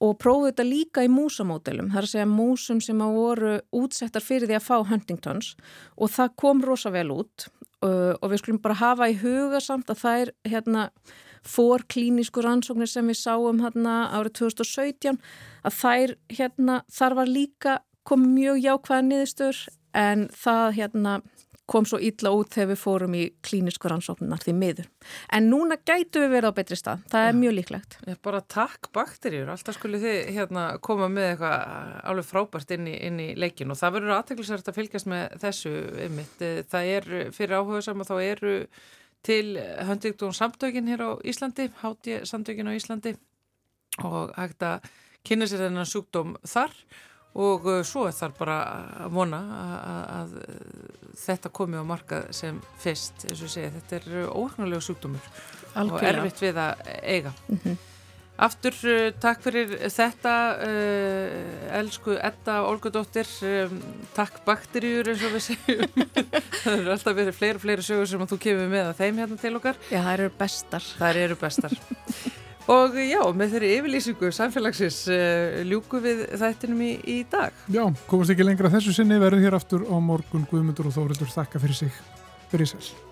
og prófið þetta líka í músamódelum, það er að segja músum sem að voru útsettar fyrir því að fá Huntingtons og það kom rosa vel út uh, og við skulum bara hafa í huga samt að það er hérna fór klínísku rannsóknir sem við sáum hérna árið 2017 að þær hérna þar var líka kom mjög jákvæða niðurstur en það hérna kom svo ítla út þegar við fórum í klínisku rannsóknunar því miður. En núna gætu við verið á betri stað, það er mjög líklegt. Ég bara takk bakterjur, alltaf skulle þið hérna, koma með eitthvað alveg frábært inn í, inn í leikin og það verður aðteglisvært að fylgjast með þessu ymmit. Það er fyrir áhuga saman þá eru til höndvíktun samtökin hér á Íslandi, háti samtökin á Íslandi og hægt að kynna sér þennan sjúkdóm þar og uh, svo er þar bara að vona að, að þetta komi á markað sem fyrst eins og segja, þetta er óhenglega sjúkdómur Alkjörlega. og erfitt við að eiga. Mm -hmm. Aftur, uh, takk fyrir þetta uh, elsku Edda Olgudóttir um, takk bakteríur eins og við segjum. Það eru alltaf verið fleiri og fleiri sögur sem þú kemur með að þeim hérna til okkar. Já, það eru bestar. Það eru bestar Og já, með þeirri yfirlýsingu samfélagsins uh, ljúku við þættinum í, í dag. Já, komast ekki lengra þessu sinni, verðum hér aftur á morgun Guðmundur og Þórildur þakka fyrir sig. Fyrir sæl.